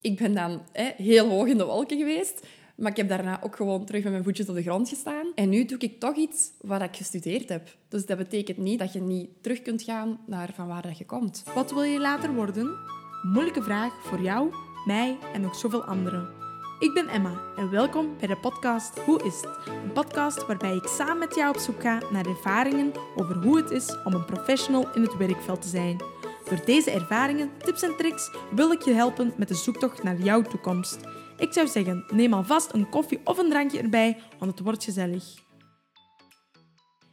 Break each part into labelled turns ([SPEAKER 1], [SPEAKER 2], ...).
[SPEAKER 1] Ik ben dan hè, heel hoog in de wolken geweest. Maar ik heb daarna ook gewoon terug met mijn voetjes op de grond gestaan. En nu doe ik toch iets wat ik gestudeerd heb. Dus dat betekent niet dat je niet terug kunt gaan naar van waar dat je komt.
[SPEAKER 2] Wat wil je later worden? Moeilijke vraag voor jou, mij en nog zoveel anderen. Ik ben Emma en welkom bij de podcast Hoe is het? Een podcast waarbij ik samen met jou op zoek ga naar ervaringen over hoe het is om een professional in het werkveld te zijn. Door deze ervaringen, tips en tricks wil ik je helpen met de zoektocht naar jouw toekomst. Ik zou zeggen, neem alvast een koffie of een drankje erbij, want het wordt gezellig.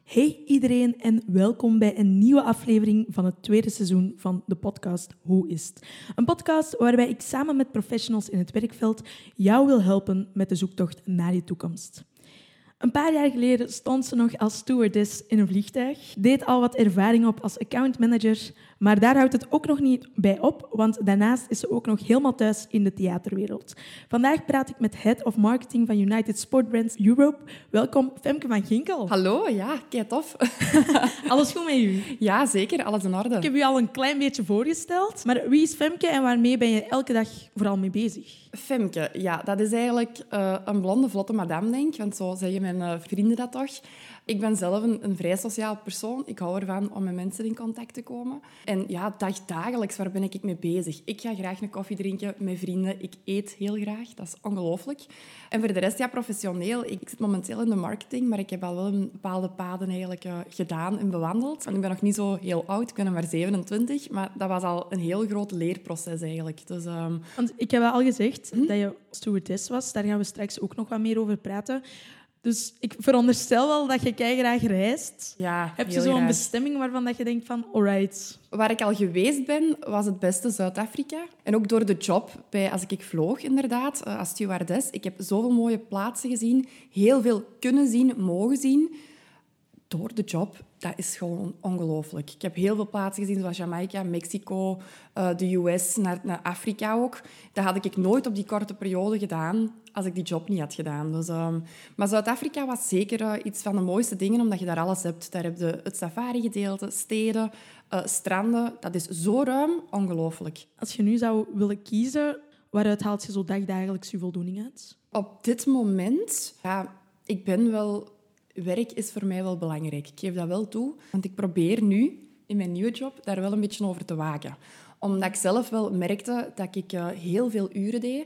[SPEAKER 2] Hey iedereen en welkom bij een nieuwe aflevering van het tweede seizoen van de podcast Hoe is het? Een podcast waarbij ik samen met professionals in het werkveld jou wil helpen met de zoektocht naar je toekomst. Een paar jaar geleden stond ze nog als stewardess in een vliegtuig, deed al wat ervaring op als accountmanager, maar daar houdt het ook nog niet bij op, want daarnaast is ze ook nog helemaal thuis in de theaterwereld. Vandaag praat ik met Head of Marketing van United Sport Brands Europe. Welkom, Femke van Ginkel.
[SPEAKER 1] Hallo, ja, kijk tof.
[SPEAKER 2] Alles goed met u?
[SPEAKER 1] Ja, zeker, alles in orde.
[SPEAKER 2] Ik heb u al een klein beetje voorgesteld, maar wie is Femke en waarmee ben je elke dag vooral mee bezig?
[SPEAKER 1] Femke, ja, dat is eigenlijk uh, een blonde, vlotte madame, denk ik, want zo zeggen mijn uh, vrienden dat toch. Ik ben zelf een, een, vrij sociaal persoon. Ik hou ervan om met mensen in contact te komen. En ja, dagdagelijks, waar ben ik mee bezig? Ik ga graag een koffie drinken met vrienden. Ik eet heel graag. Dat is ongelooflijk. En voor de rest, ja, professioneel. Ik zit momenteel in de marketing, maar ik heb al wel een bepaalde paden eigenlijk uh, gedaan en bewandeld. En ik ben nog niet zo heel oud. Ik ben maar 27. Maar dat was al een heel groot leerproces eigenlijk. Dus, um...
[SPEAKER 2] Want ik heb al gezegd hm? dat je stewardess was. Daar gaan we straks ook nog wat meer over praten. Dus ik veronderstel wel dat je graag reist.
[SPEAKER 1] Ja,
[SPEAKER 2] Heb je zo'n bestemming waarvan dat je denkt van, alright.
[SPEAKER 1] Waar ik al geweest ben, was het beste Zuid-Afrika. En ook door de job, bij, als ik vloog inderdaad, eh, als stewardess. Ik heb zoveel mooie plaatsen gezien, heel veel kunnen zien, mogen zien. Door de job dat is gewoon ongelooflijk. Ik heb heel veel plaatsen gezien, zoals Jamaica, Mexico, uh, de US, naar, naar, Afrika ook. Dat had ik nooit op die korte periode gedaan als ik die job niet had gedaan. Dus, um, maar Zuid-Afrika was zeker uh, iets van de mooiste dingen, omdat je daar alles hebt. Daar heb je het safari-gedeelte, steden, uh, stranden. Dat is zo ruim, ongelooflijk.
[SPEAKER 2] Als je nu zou willen kiezen, waaruit haalt je zo dagdagelijks je voldoening uit?
[SPEAKER 1] Op dit moment, ja, ik ben wel werk is voor mij wel belangrijk. Ik geef dat wel toe, want ik probeer nu in mijn nieuwe job daar wel een beetje over te waken. Omdat ik zelf wel merkte dat ik uh, heel veel uren deed.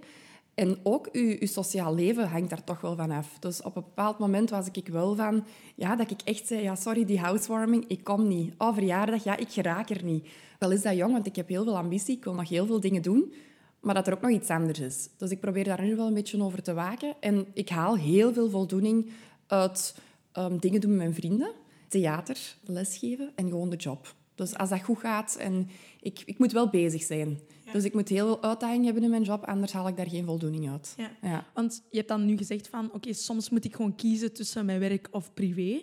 [SPEAKER 1] En ook uw, uw, sociaal leven hangt daar toch wel van af. Dus op een bepaald moment was ik wel van... Ja, dat ik echt zei, ja, sorry, die housewarming, ik kom niet. Oh, verjaardag, ja, ik geraak er niet. Wel is dat jong, want ik heb heel veel ambitie. Ik wil nog heel veel dingen doen. Maar dat er ook nog iets anders is. Dus ik probeer daar nu wel een beetje over te waken. En ik haal heel veel voldoening uit um, dingen doen met mijn vrienden, theater, lesgeven en gewoon de job. Dus als dat goed gaat en ik, ik moet wel bezig zijn. Dus ik moet heel veel uitdaging hebben in mijn job, anders haal ik daar geen voldoening uit.
[SPEAKER 2] Ja. ja. Want je hebt dan nu gezegd van, oké, soms moet ik gewoon kiezen tussen mijn werk of privé.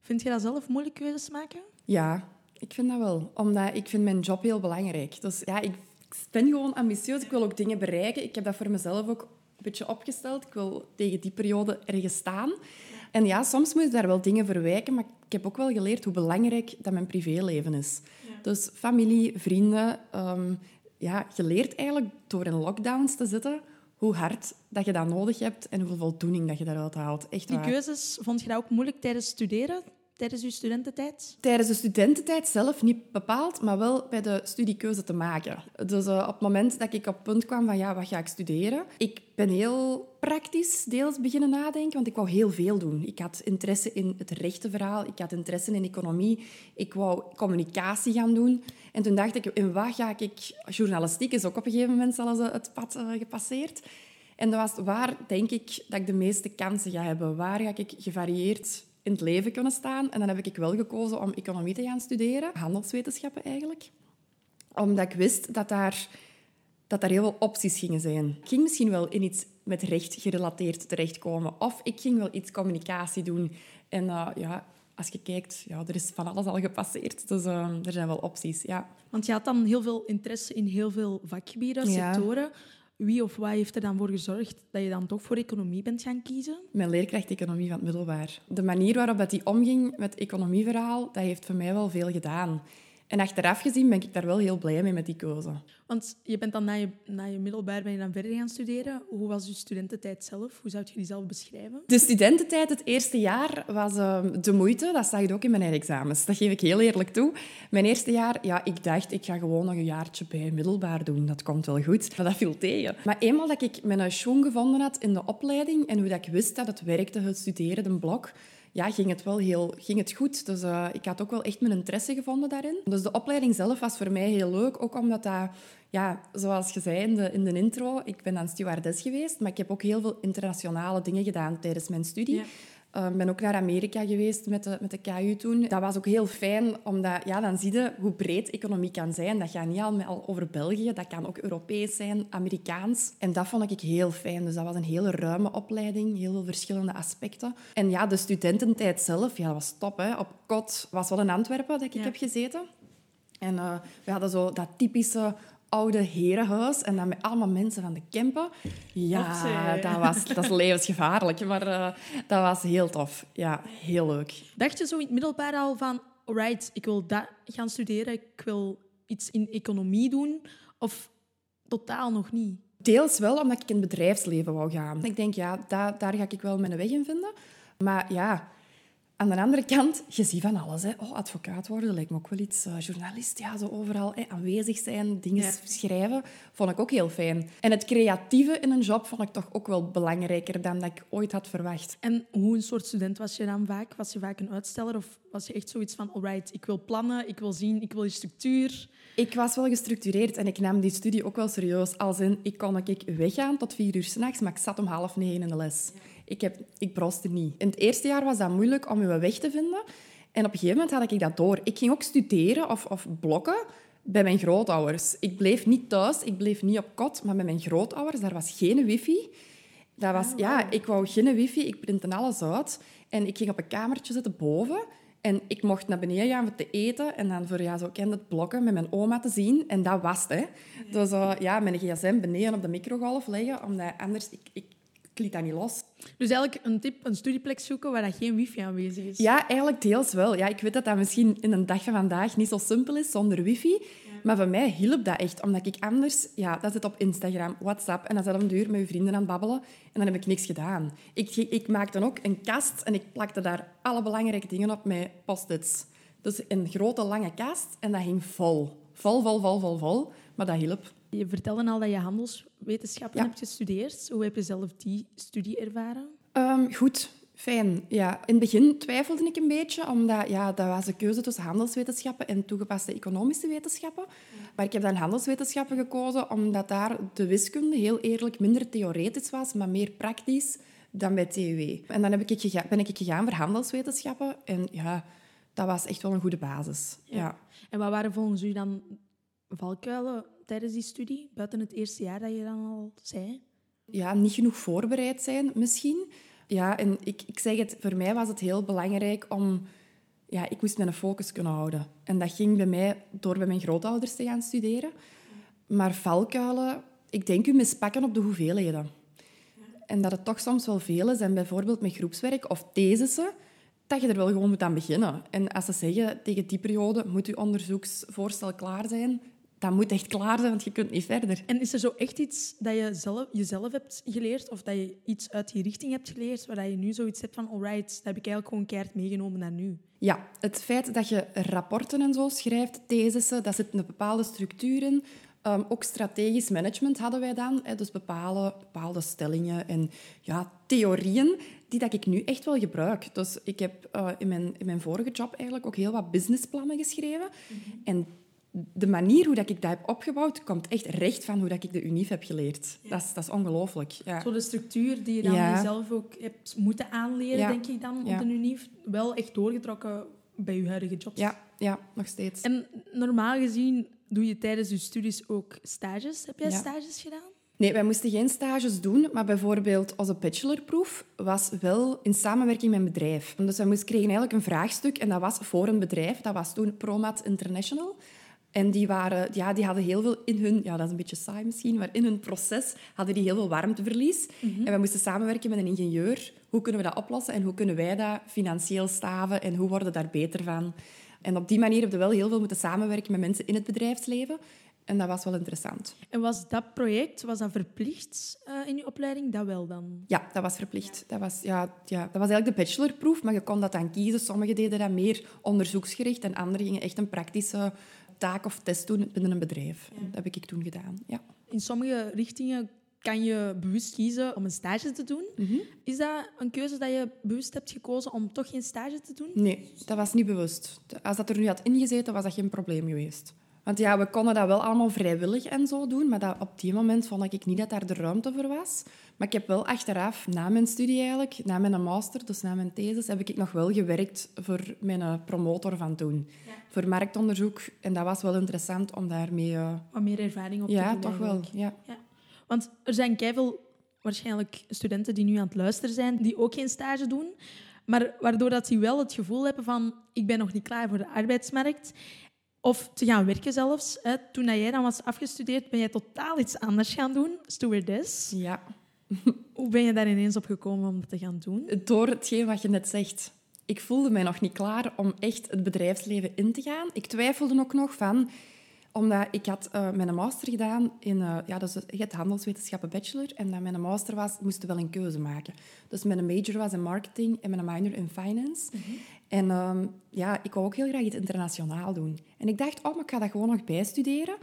[SPEAKER 2] Vind je dat zelf moeilijk keuzes maken?
[SPEAKER 1] Ja, ik vind dat wel. Omdat ik vind mijn job heel belangrijk. Dus ja, ik ben gewoon ambitieus. Ik wil ook dingen bereiken. Ik heb dat voor mezelf ook een beetje opgesteld. Ik wil tegen die periode ergens staan. En ja, soms moet je daar wel dingen verwijken, maar ik heb ook wel geleerd hoe belangrijk dat mijn privéleven is. Dus familie, vrienden. Um, ja, je leert eigenlijk door in lockdowns te zitten hoe hard dat je dat nodig hebt en hoeveel voldoening dat je daaruit haalt. Echt
[SPEAKER 2] Die keuzes, vond je dat ook moeilijk tijdens studeren? Tijdens je studententijd?
[SPEAKER 1] Tijdens de studententijd zelf niet bepaald, maar wel bij de studiekeuze te maken. Dus uh, op het moment dat ik op het punt kwam van ja, wat ga ik studeren? Ik ben heel praktisch deels beginnen nadenken, want ik wou heel veel doen. Ik had interesse in het rechtenverhaal, ik had interesse in economie, ik wou communicatie gaan doen. En toen dacht ik, in wat ga ik... Journalistiek is ook op een gegeven moment zelfs het pad uh, gepasseerd. En dat was waar, denk ik, dat ik de meeste kansen ga hebben. Waar ga ik gevarieerd in het leven kunnen staan. En dan heb ik wel gekozen om economie te gaan studeren, handelswetenschappen eigenlijk. Omdat ik wist dat daar, dat daar heel veel opties gingen zijn. Ik ging misschien wel in iets met recht gerelateerd terechtkomen. Of ik ging wel iets communicatie doen. En uh, ja, als je kijkt, ja, er is van alles al gepasseerd. Dus uh, er zijn wel opties, ja.
[SPEAKER 2] Want je had dan heel veel interesse in heel veel vakgebieden, sectoren. Wie of wat heeft er dan voor gezorgd dat je dan toch voor economie bent gaan kiezen?
[SPEAKER 1] Mijn leerkracht economie van het middelbaar. De manier waarop dat die omging met het economieverhaal, dat heeft voor mij wel veel gedaan. En achteraf gezien ben ik daar wel heel blij mee met die keuze.
[SPEAKER 2] Want je bent dan na je, na je middelbaar ben je dan verder gaan studeren. Hoe was je studententijd zelf? Hoe zou je die zelf beschrijven?
[SPEAKER 1] De studententijd, het eerste jaar, was uh, de moeite. Dat zag je ook in mijn examens. Dat geef ik heel eerlijk toe. Mijn eerste jaar, ja, ik dacht, ik ga gewoon nog een jaartje bij middelbaar doen. Dat komt wel goed. Maar dat viel tegen. Maar eenmaal dat ik mijn schoen gevonden had in de opleiding en hoe dat ik wist dat het werkte, het studeren, de blok ja, ging het wel heel ging het goed. Dus uh, ik had ook wel echt mijn interesse gevonden daarin. Dus de opleiding zelf was voor mij heel leuk, ook omdat dat, ja, zoals je zei in de, in de intro, ik ben dan stewardess geweest, maar ik heb ook heel veel internationale dingen gedaan tijdens mijn studie. Ik uh, ben ook naar Amerika geweest met de, met de KU toen. Dat was ook heel fijn, omdat ja, dan zie je hoe breed economie kan zijn. Dat gaat niet al over België, dat kan ook Europees zijn, Amerikaans. En dat vond ik heel fijn. Dus dat was een hele ruime opleiding, heel veel verschillende aspecten. En ja, de studententijd zelf, ja, dat was top. Hè. Op kot was wel in Antwerpen dat ik heb gezeten. En uh, we hadden zo dat typische oude herenhuis en dan met allemaal mensen van de Kempen. Ja, dat, was, dat is levensgevaarlijk, maar uh, dat was heel tof. Ja, heel leuk.
[SPEAKER 2] Dacht je zo in het middelbaar al van, alright, ik wil dat gaan studeren, ik wil iets in economie doen, of totaal nog niet?
[SPEAKER 1] Deels wel, omdat ik in het bedrijfsleven wou gaan. Ik denk, ja, daar, daar ga ik wel mijn weg in vinden. Maar ja, aan de andere kant, je ziet van alles. Hè. Oh, advocaat worden lijkt me ook wel iets. Uh, journalist, ja, zo overal hè, aanwezig zijn, dingen ja. schrijven, vond ik ook heel fijn. En het creatieve in een job vond ik toch ook wel belangrijker dan dat ik ooit had verwacht.
[SPEAKER 2] En hoe een soort student was je dan vaak? Was je vaak een uitsteller of was je echt zoiets van, alright, ik wil plannen, ik wil zien, ik wil je structuur?
[SPEAKER 1] Ik was wel gestructureerd en ik nam die studie ook wel serieus. Als in, ik kon ik weggaan tot vier uur s'nachts, maar ik zat om half negen in de les. Ik, heb, ik broste niet. In het eerste jaar was dat moeilijk om je weg te vinden. En op een gegeven moment had ik dat door. Ik ging ook studeren of, of blokken bij mijn grootouders. Ik bleef niet thuis, ik bleef niet op kot, maar bij mijn grootouders. Daar was geen wifi. Dat was, ja, ik wou geen wifi, ik printte alles uit. En ik ging op een kamertje zitten boven. En ik mocht naar beneden gaan voor te eten en dan voor ja, zo kende het blokken met mijn oma te zien. En dat was het. Hè. Dus uh, ja, mijn gsm beneden op de microgolf leggen, omdat anders... Ik, ik, ik liet dat niet los.
[SPEAKER 2] Dus eigenlijk een tip, een studieplek zoeken waar dat geen wifi aanwezig is?
[SPEAKER 1] Ja, eigenlijk deels wel. Ja, ik weet dat dat misschien in een dag van vandaag niet zo simpel is zonder wifi. Maar voor mij hielp dat echt, omdat ik anders... Ja, dat zit op Instagram, WhatsApp en dan zat om de uur met je vrienden aan het babbelen en dan heb ik niks gedaan. Ik, ik maakte ook een kast en ik plakte daar alle belangrijke dingen op met post-its. Dus een grote, lange kast en dat ging vol. Vol, vol, vol, vol, vol. Maar dat hielp.
[SPEAKER 2] Je vertelde al dat je handelswetenschappen ja. hebt gestudeerd. Hoe heb je zelf die studie ervaren?
[SPEAKER 1] Um, goed, fijn. Ja, in het begin twijfelde ik een beetje, omdat ja, dat was een keuze tussen handelswetenschappen en toegepaste economische wetenschappen. Maar ik heb dan handelswetenschappen gekozen, omdat daar de wiskunde heel eerlijk minder theoretisch was, maar meer praktisch dan bij TUW. En dan heb ik gegaan, ben ik gegaan voor handelswetenschappen. En ja, dat was echt wel een goede basis. Ja. ja.
[SPEAKER 2] En wat waren volgens u dan valkuilen tijdens die studie, buiten het eerste jaar dat je dan al zei?
[SPEAKER 1] Ja, niet genoeg voorbereid zijn misschien. Ja, en ik, ik zeg het, voor mij was het heel belangrijk om... Ja, ik moest mijn focus kunnen houden. En dat ging bij mij door bij mijn grootouders te gaan studeren. Maar valkuilen, ik denk u mispakken op de hoeveelheden. En dat het toch soms wel veel is. En bijvoorbeeld met groepswerk of thesissen, dat je er wel gewoon moet aan beginnen. En als ze zeggen, tegen die periode moet je onderzoeksvoorstel klaar zijn, dat moet echt klaar zijn, want je kunt niet verder.
[SPEAKER 2] En is er zo echt iets dat je zelf, jezelf hebt geleerd, of dat je iets uit die richting hebt geleerd, waar je nu zoiets hebt van, alright, dat heb ik eigenlijk gewoon keihard meegenomen naar nu?
[SPEAKER 1] Ja, het feit dat je rapporten en zo schrijft, thesissen, dat zit een bepaalde structuur in. Um, ook strategisch management hadden wij dan, hè, dus bepaalde, bepaalde stellingen en ja, theorieën die dat ik nu echt wel gebruik. Dus ik heb uh, in, mijn, in mijn vorige job eigenlijk ook heel wat businessplannen geschreven. Mm -hmm. En de manier hoe dat ik dat heb opgebouwd, komt echt recht van hoe dat ik de UNIF heb geleerd. Ja. Dat is, dat is ongelooflijk. Ja.
[SPEAKER 2] Zo de structuur die je dan ja. jezelf ook hebt moeten aanleren, denk ik dan, op de UNIF, wel echt doorgetrokken bij je huidige job.
[SPEAKER 1] Ja, ja, nog steeds.
[SPEAKER 2] En normaal gezien doe je tijdens je studies ook stages. Heb jij stages gedaan?
[SPEAKER 1] Nee, wij moesten geen stages doen, maar bijvoorbeeld onze bachelorproef was wel in samenwerking met een bedrijf. Dus wij moesten, kregen eigenlijk een vraagstuk en dat was voor een bedrijf. Dat was toen Promat International. En die, waren, ja, die hadden heel veel in hun... Ja, dat is een beetje saai misschien, maar in hun proces hadden die heel veel warmteverlies. Mm -hmm. En we moesten samenwerken met een ingenieur. Hoe kunnen we dat oplossen en hoe kunnen wij dat financieel staven en hoe worden we daar beter van? En op die manier heb je wel heel veel moeten samenwerken met mensen in het bedrijfsleven. En dat was wel interessant.
[SPEAKER 2] En was dat project, was dat verplicht uh, in je opleiding? Dat wel dan?
[SPEAKER 1] Ja, dat was verplicht. Dat, was, ja, ja, dat was eigenlijk de bachelorproef, maar je kon dat dan kiezen. Sommigen deden dat meer onderzoeksgericht en anderen gingen echt een praktische taak of test doen binnen een bedrijf. Dat heb ik toen gedaan, ja.
[SPEAKER 2] In sommige richtingen kan je bewust kiezen om een stage te doen.
[SPEAKER 1] Mhm.
[SPEAKER 2] Is dat een keuze dat je bewust hebt gekozen om toch geen stage te doen?
[SPEAKER 1] Nee, dat was niet bewust. Als dat er nu had ingezeten, was dat geen probleem geweest. Want ja, we konden dat wel allemaal vrijwillig en zo doen, maar dat, op die moment vond ik niet dat daar de ruimte voor was. Maar ik heb wel achteraf, na mijn studie eigenlijk, na mijn master, dus na mijn thesis, heb ik nog wel gewerkt voor mijn promotor van toen. Voor marktonderzoek. En dat was wel interessant om daarmee... Uh...
[SPEAKER 2] Wat meer ervaring op te
[SPEAKER 1] doen.
[SPEAKER 2] Ja,
[SPEAKER 1] toch wel. Ja. ja.
[SPEAKER 2] Want er zijn keiveel waarschijnlijk studenten die nu aan het luisteren zijn, die ook geen stage doen. Maar waardoor dat die wel het gevoel hebben van ik ben nog niet klaar voor de arbeidsmarkt. Of te gaan werken zelfs. Hè. Toen jij dan was afgestudeerd, ben jij totaal iets anders gaan doen. Stewardess.
[SPEAKER 1] Ja.
[SPEAKER 2] Hoe ben je daar ineens op gekomen om dat te gaan doen?
[SPEAKER 1] Door hetgeen wat je net zegt. Ik voelde mij nog niet klaar om echt het bedrijfsleven in te gaan. Ik twijfelde ook nog van omdat ik had uh, mijn master gedaan in uh, ja, dus het handelswetenschappen bachelor. En dat mijn master was, moest wel een keuze maken. Dus mijn major was in marketing en mijn minor in finance.
[SPEAKER 2] Mhm.
[SPEAKER 1] En um, ja, ik wou ook heel graag iets internationaal doen. En ik dacht, oh, maar ik ga dat gewoon nog bijstuderen.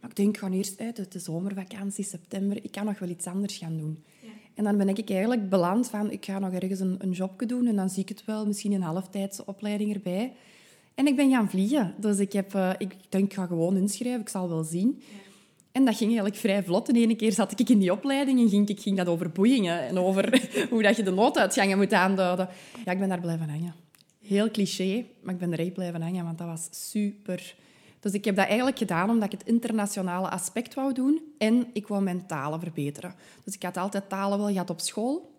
[SPEAKER 1] Maar ik denk, ik ga eerst uit de zomervakantie, september, ik kan nog wel iets anders gaan doen.
[SPEAKER 2] Ja.
[SPEAKER 1] En dan ben ik eigenlijk beland van, ik ga nog ergens een, een jobje doen en dan zie ik het wel, misschien een halftijdse opleiding erbij. En ik ben gaan vliegen. Dus ik, heb, uh, ik denk, ik ga gewoon inschrijven, ik zal wel zien.
[SPEAKER 2] Ja.
[SPEAKER 1] En dat ging eigenlijk vrij vlot. De ene keer zat ik in die opleiding en ging, ik ging dat over boeien en over hoe dat je de nooduitgangen moet aanduiden. Ja, ik ben daar blijven hangen. Heel cliché, maar ik ben er echt blijven hangen, want dat was super. Dus ik heb dat eigenlijk gedaan omdat ik het internationale aspect wou doen en ik wou mijn talen verbeteren. Dus ik had altijd talen wel gehad op school.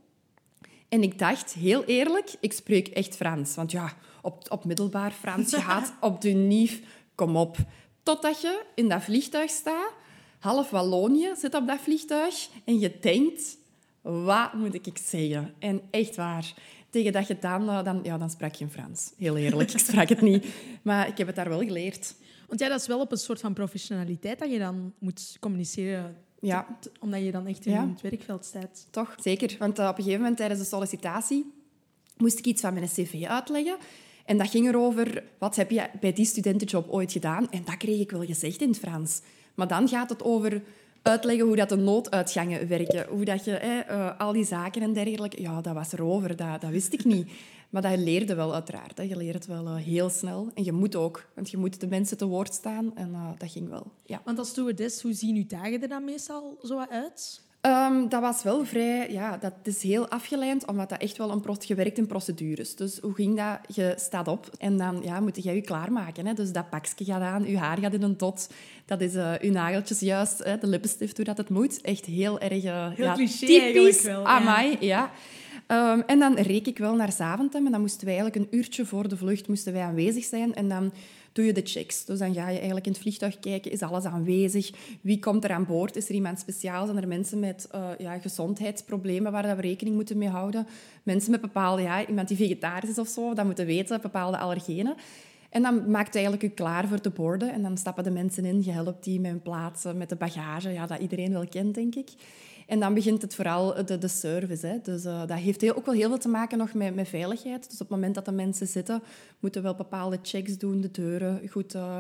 [SPEAKER 1] En ik dacht, heel eerlijk, ik spreek echt Frans. Want ja, op, op middelbaar Frans gehad, op de NIF, kom op. Totdat je in dat vliegtuig staat, half Wallonië zit op dat vliegtuig, en je denkt, wat moet ik zeggen? En echt waar, tegen dat je dan, eh, dan, ja, dan sprak je in Frans. Heel eerlijk, ik sprak het niet. Maar ik heb het daar wel geleerd.
[SPEAKER 2] Want ja, dat is wel op een soort van professionaliteit dat je dan moet communiceren
[SPEAKER 1] ja.
[SPEAKER 2] omdat je dan echt in het werkveld staat.
[SPEAKER 1] Toch, zeker. Want uh, op een gegeven moment tijdens de sollicitatie moest ik iets van mijn cv uitleggen. En dat ging erover, wat heb je bij die studentenjob ooit gedaan? En dat kreeg ik wel gezegd in het Frans. Maar dan gaat het over uitleggen hoe dat de nooduitgangen werken. Hoe dat je eh, al die zaken en dergelijke... Ja, dat was erover, dat, dat wist ik niet. Maar dat leerde wel uiteraard. Je leert wel uh, heel snel. En je moet ook, want je moet de mensen te woord staan. En uh, dat ging wel, ja.
[SPEAKER 2] Want als stewardess, hoe zien uw dagen er dan meestal zo uit?
[SPEAKER 1] Um, dat was wel vrij... Ja, dat is heel afgeleid, omdat dat echt wel een prost gewerkt in procedures. Dus hoe ging dat? Je staat op en dan ja, moet jij je klaarmaken. Hè? Dus dat pakje gaat aan, je haar gaat in een tot. Dat is uh, je nageltjes juist, hè? de lippenstift, hoe dat het moet. Echt heel erg... Uh,
[SPEAKER 2] heel
[SPEAKER 1] ja,
[SPEAKER 2] cliché
[SPEAKER 1] typisch.
[SPEAKER 2] wel.
[SPEAKER 1] Amai, ja. Um, en dan reek ik wel naar Zaventem. En dan moesten wij eigenlijk een uurtje voor de vlucht moesten wij aanwezig zijn. En dan doe je de checks. Dus dan ga je eigenlijk in het vliegtuig kijken, is alles aanwezig? Wie komt er aan boord? Is er iemand speciaal? Zijn er mensen met uh, ja, gezondheidsproblemen waar we rekening moeten mee houden? Mensen met bepaalde, ja, iemand die vegetarisch is of zo, dat moeten weten, bepaalde allergenen. En dan maakt je eigenlijk je klaar voor de borden. En dan stappen de mensen in, je helpt die met hun plaatsen, met de bagage, ja, dat iedereen wel kent, denk ik. En dan begint het vooral de, de service. Hè. Dus uh, dat heeft heel, ook wel heel veel te maken nog met, met veiligheid. Dus op het moment dat de mensen zitten, moeten we wel bepaalde checks doen, de deuren goed uh,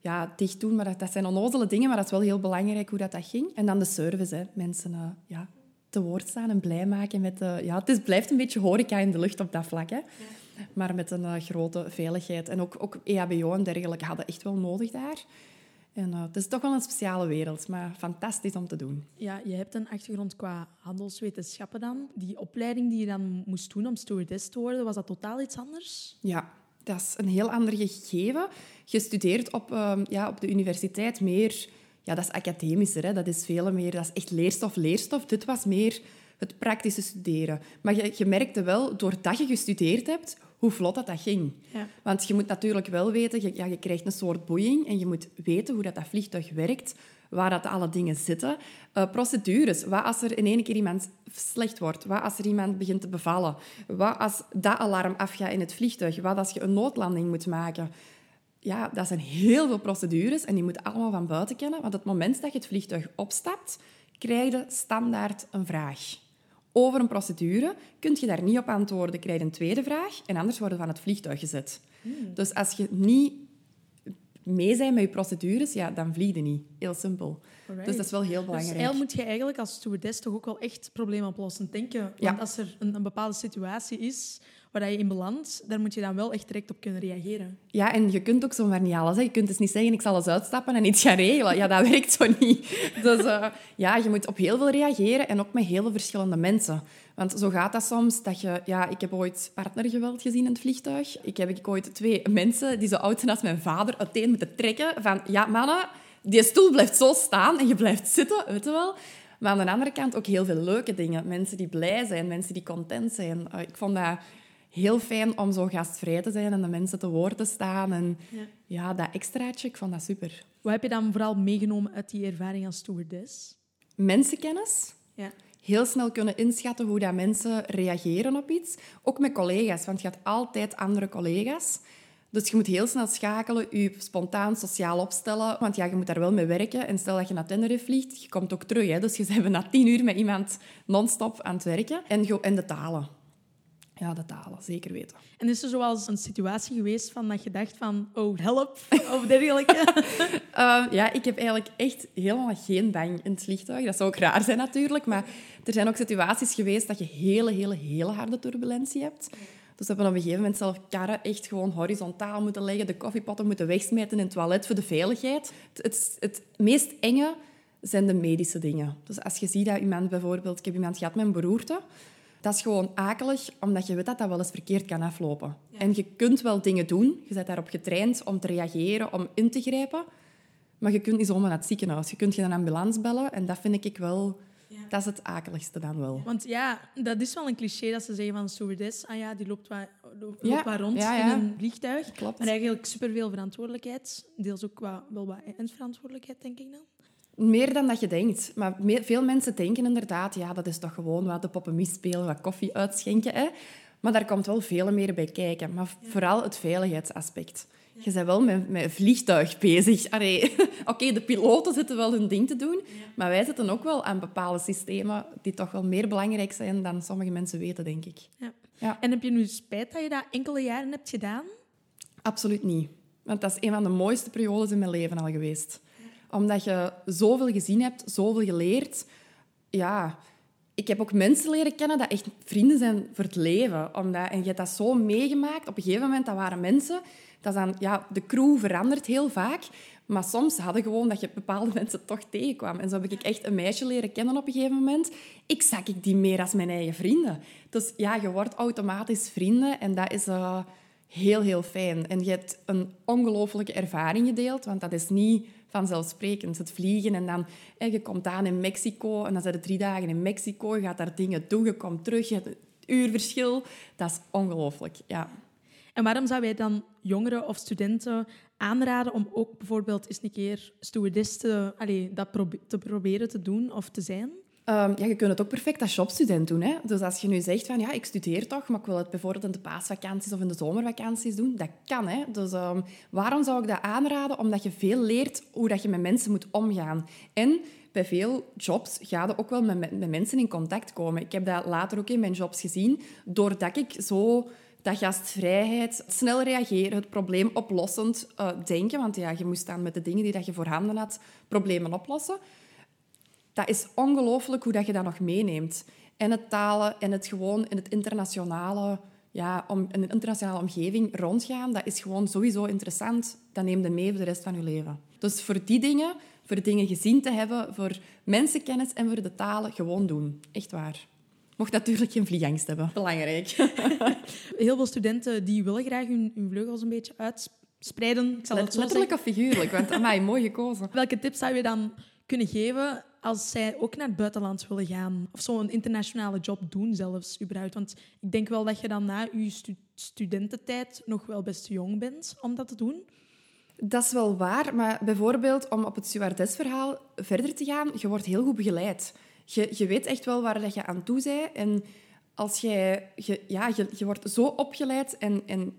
[SPEAKER 1] ja, dicht doen. Maar dat, dat zijn onnozele dingen, maar dat is wel heel belangrijk hoe dat, dat ging. En dan de service. Hè. Mensen uh, ja, te woord staan en blij maken. Met, ja, het is, blijft een beetje horeca in de lucht op dat vlak. Hè. Maar met een grote veiligheid. En ook, ook EHBO en dergelijke hadden echt wel nodig daar. En uh, het is toch wel een speciale wereld, maar fantastisch om te doen.
[SPEAKER 2] Ja, je hebt een achtergrond qua handelswetenschappen dan. Die opleiding die je dan moest doen om stewardess te worden, was dat totaal iets anders?
[SPEAKER 1] Ja, dat is een heel ander gegeven. Je studeert op, uh, ja, op de universiteit meer... Ja, dat is academischer, hè. dat is veel meer... Dat is echt leerstof, leerstof. Dit was meer het praktische studeren. Maar je, je merkte wel, doordat je gestudeerd hebt, hoe vlot dat, dat ging.
[SPEAKER 2] Ja.
[SPEAKER 1] Want je moet natuurlijk wel weten, je, ja, je krijgt een soort boeing en je moet weten hoe dat, dat vliegtuig werkt, waar dat alle dingen zitten. Uh, procedures. Wat als er in één keer iemand slecht wordt? Wat als er iemand begint te bevallen? Wat als dat alarm afgaat in het vliegtuig? Wat als je een noodlanding moet maken? ja, dat zijn heel veel procedures en die moeten allemaal van buiten kennen. Want het moment dat je het vliegtuig opstapt, krijg je standaard een vraag. Over een procedure kun je daar niet op antwoorden, krijg je een tweede vraag en anders worden van het vliegtuig gezet. Dus als je niet mee bent met je procedures, ja, dan vlieg je niet. Heel simpel.
[SPEAKER 2] Alright.
[SPEAKER 1] Dus dat is wel heel
[SPEAKER 2] Dus
[SPEAKER 1] belangrijk.
[SPEAKER 2] eigenlijk moet je eigenlijk als stewardess toch ook wel echt probleemoplossend denken. Want
[SPEAKER 1] Ja.
[SPEAKER 2] als er een, een bepaalde situatie is waar je in belandt, daar moet je dan wel echt direct op kunnen reageren.
[SPEAKER 1] Ja, en je kunt ook zomaar niet alles. Hè. Je kunt dus niet zeggen, ik zal eens uitstappen en iets gaan regelen. Ja, dat werkt zo niet. Dus eh, ja, je moet op heel veel reageren en ook met heel veel verschillende mensen. Want zo gaat dat soms, dat je... Ja, ik heb ooit partnergeweld gezien in het vliegtuig. Ik heb ik ooit twee mensen die zo oud zijn als mijn vader uiteen moeten trekken van... Ja, mannen, die stoel blijft zo staan en je blijft zitten, weet je wel. Maar aan de andere kant ook heel veel leuke dingen. Mensen die blij zijn, mensen die content zijn. Eh, ik vond dat heel fijn om zo gastvrij te zijn en de mensen te woord te staan. En
[SPEAKER 2] Ja.
[SPEAKER 1] ja, dat extraatje, ik vond dat super.
[SPEAKER 2] Wat heb je dan vooral meegenomen uit die ervaring als stewardess?
[SPEAKER 1] Mensenkennis.
[SPEAKER 2] Ja.
[SPEAKER 1] Heel snel kunnen inschatten hoe dat mensen reageren op iets. Ook met collega's, want je hebt altijd andere collega's. Dus je moet heel snel schakelen, je spontaan sociaal opstellen. Want ja, je moet daar wel mee werken. En stel dat je naar Tenerife vliegt, je komt ook terug. Hè? Dus je bent na tien uur met iemand non-stop aan het werken. En, en de talen. Ja, de talen, zeker weten.
[SPEAKER 2] En is er zoals een situatie geweest van dat je dacht van, oh, help, of dergelijke?
[SPEAKER 1] Uh, ja, ik heb eigenlijk echt helemaal geen bang in het vliegtuig. Dat zou ook raar zijn natuurlijk, maar er zijn ook situaties geweest dat je hele, hele, hele harde turbulentie hebt. Dus we hebben op een gegeven moment zelf karren echt gewoon horizontaal moeten leggen, de koffiepotten moeten wegsmijten in het toilet voor de veiligheid. Het, het, het meest enge zijn de medische dingen. Dus als je ziet dat iemand bijvoorbeeld... Ik heb iemand gehad met een beroerte. Dat is gewoon akelig, omdat je weet dat dat wel eens verkeerd kan aflopen. En je kunt wel dingen doen. Je bent daarop getraind om te reageren, om in te grijpen. Maar je kunt niet zomaar naar het ziekenhuis. Je kunt geen ambulance bellen. En dat vind ik wel... Dat is het akeligste dan wel.
[SPEAKER 2] Want ja, dat is wel een cliché dat ze zeggen van een stewardess, ah ja, die loopt wat, loopt
[SPEAKER 1] Ja,
[SPEAKER 2] wat rond in een vliegtuig.
[SPEAKER 1] Klopt.
[SPEAKER 2] Maar eigenlijk superveel verantwoordelijkheid. Deels ook wel wat eindverantwoordelijkheid, denk ik dan.
[SPEAKER 1] Meer dan dat je denkt. Maar meer- veel mensen denken inderdaad, ja, dat is toch gewoon wat de poppen spelen, wat koffie uitschenken. Hè? Maar daar komt wel veel meer bij kijken. Maar vooral het veiligheidsaspect. Je bent wel met, met een vliegtuig bezig. Oké, de piloten zitten wel hun ding te doen, maar wij zitten ook wel aan bepaalde systemen die toch wel meer belangrijk zijn dan sommige mensen weten, denk ik.
[SPEAKER 2] Ja.
[SPEAKER 1] Ja.
[SPEAKER 2] En heb je nu spijt dat je dat enkele jaren hebt gedaan?
[SPEAKER 1] Absoluut niet. Want dat is een van de mooiste periodes in mijn leven al geweest. Omdat je zoveel gezien hebt, zoveel geleerd. Ja, ik heb ook mensen leren kennen dat echt vrienden zijn voor het leven. Omdat, en je hebt dat zo meegemaakt. Op een gegeven moment, dat waren mensen... Dat dan, ja, de crew verandert heel vaak. Maar soms hadden gewoon dat je bepaalde mensen toch tegenkwam. En zo heb ik echt een meisje leren kennen op een gegeven moment. Ik zag ik die meer als mijn eigen vrienden. Dus ja, je wordt automatisch vrienden. En dat is... eh, heel, heel fijn. En je hebt een ongelofelijke ervaring gedeeld, want dat is niet vanzelfsprekend. Het vliegen en dan... hè, je komt aan in Mexico en dan zijn er drie dagen in Mexico. Je gaat daar dingen doen, je komt terug, je hebt een uurverschil. Dat is ongelooflijk, ja.
[SPEAKER 2] En waarom zou jij dan jongeren of studenten aanraden om ook bijvoorbeeld eens een keer stewardess te, allee, dat te proberen te doen of te zijn?
[SPEAKER 1] Ehm, ja, je kunt het ook perfect als jobstudent doen. Hè? Dus als je nu zegt van ja, ik studeer toch, maar ik wil het bijvoorbeeld in de paasvakanties of in de zomervakanties doen, dat kan. Hè? Dus ehm, waarom zou ik dat aanraden? Omdat je veel leert hoe dat je met mensen moet omgaan. En bij veel jobs ga je ook wel met, met, met mensen in contact komen. Ik heb dat later ook in mijn jobs gezien, doordat ik zo dat gastvrijheid, snel reageren, het probleem oplossend eh, denken, want ja, je moest dan met de dingen die dat je voorhanden had, problemen oplossen dat is ongelooflijk hoe dat je dat nog meeneemt. En het talen en het gewoon in het internationale, ja, om, in een internationale omgeving rondgaan, dat is gewoon sowieso interessant. Dat neemt je mee voor de rest van je leven. Dus voor die dingen, voor dingen gezien te hebben, voor mensenkennis en voor de talen, gewoon doen. Echt waar. Mocht natuurlijk geen vliegangst hebben. Belangrijk.
[SPEAKER 2] Heel veel studenten die willen graag hun, hun vleugels een beetje uitspreiden. Ik zal het zo
[SPEAKER 1] Letterlijk
[SPEAKER 2] zeggen.
[SPEAKER 1] of figuurlijk, want amai, mooi gekozen.
[SPEAKER 2] Welke tips zou je dan kunnen geven als zij ook naar het buitenland willen gaan? Of zo'n internationale job doen zelfs, überhaupt? Want ik denk wel dat je dan na je stu- studententijd nog wel best jong bent om dat te doen.
[SPEAKER 1] Dat is wel waar, maar bijvoorbeeld om op het stewardessverhaal verder te gaan, je wordt heel goed begeleid. Je, je weet echt wel waar dat je aan toe bent. En als jij, je, ja, je, je wordt zo opgeleid en, en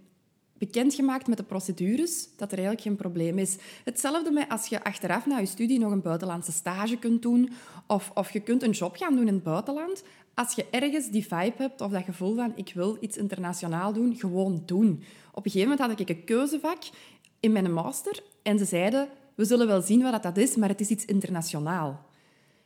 [SPEAKER 1] bekendgemaakt met de procedures, dat er eigenlijk geen probleem is. Hetzelfde met als je achteraf na je studie nog een buitenlandse stage kunt doen of, of je kunt een job gaan doen in het buitenland. Als je ergens die vibe hebt of dat gevoel van ik wil iets internationaal doen, gewoon doen. Op een gegeven moment had ik een keuzevak in mijn master en ze zeiden we zullen wel zien wat dat is, maar het is iets internationaal.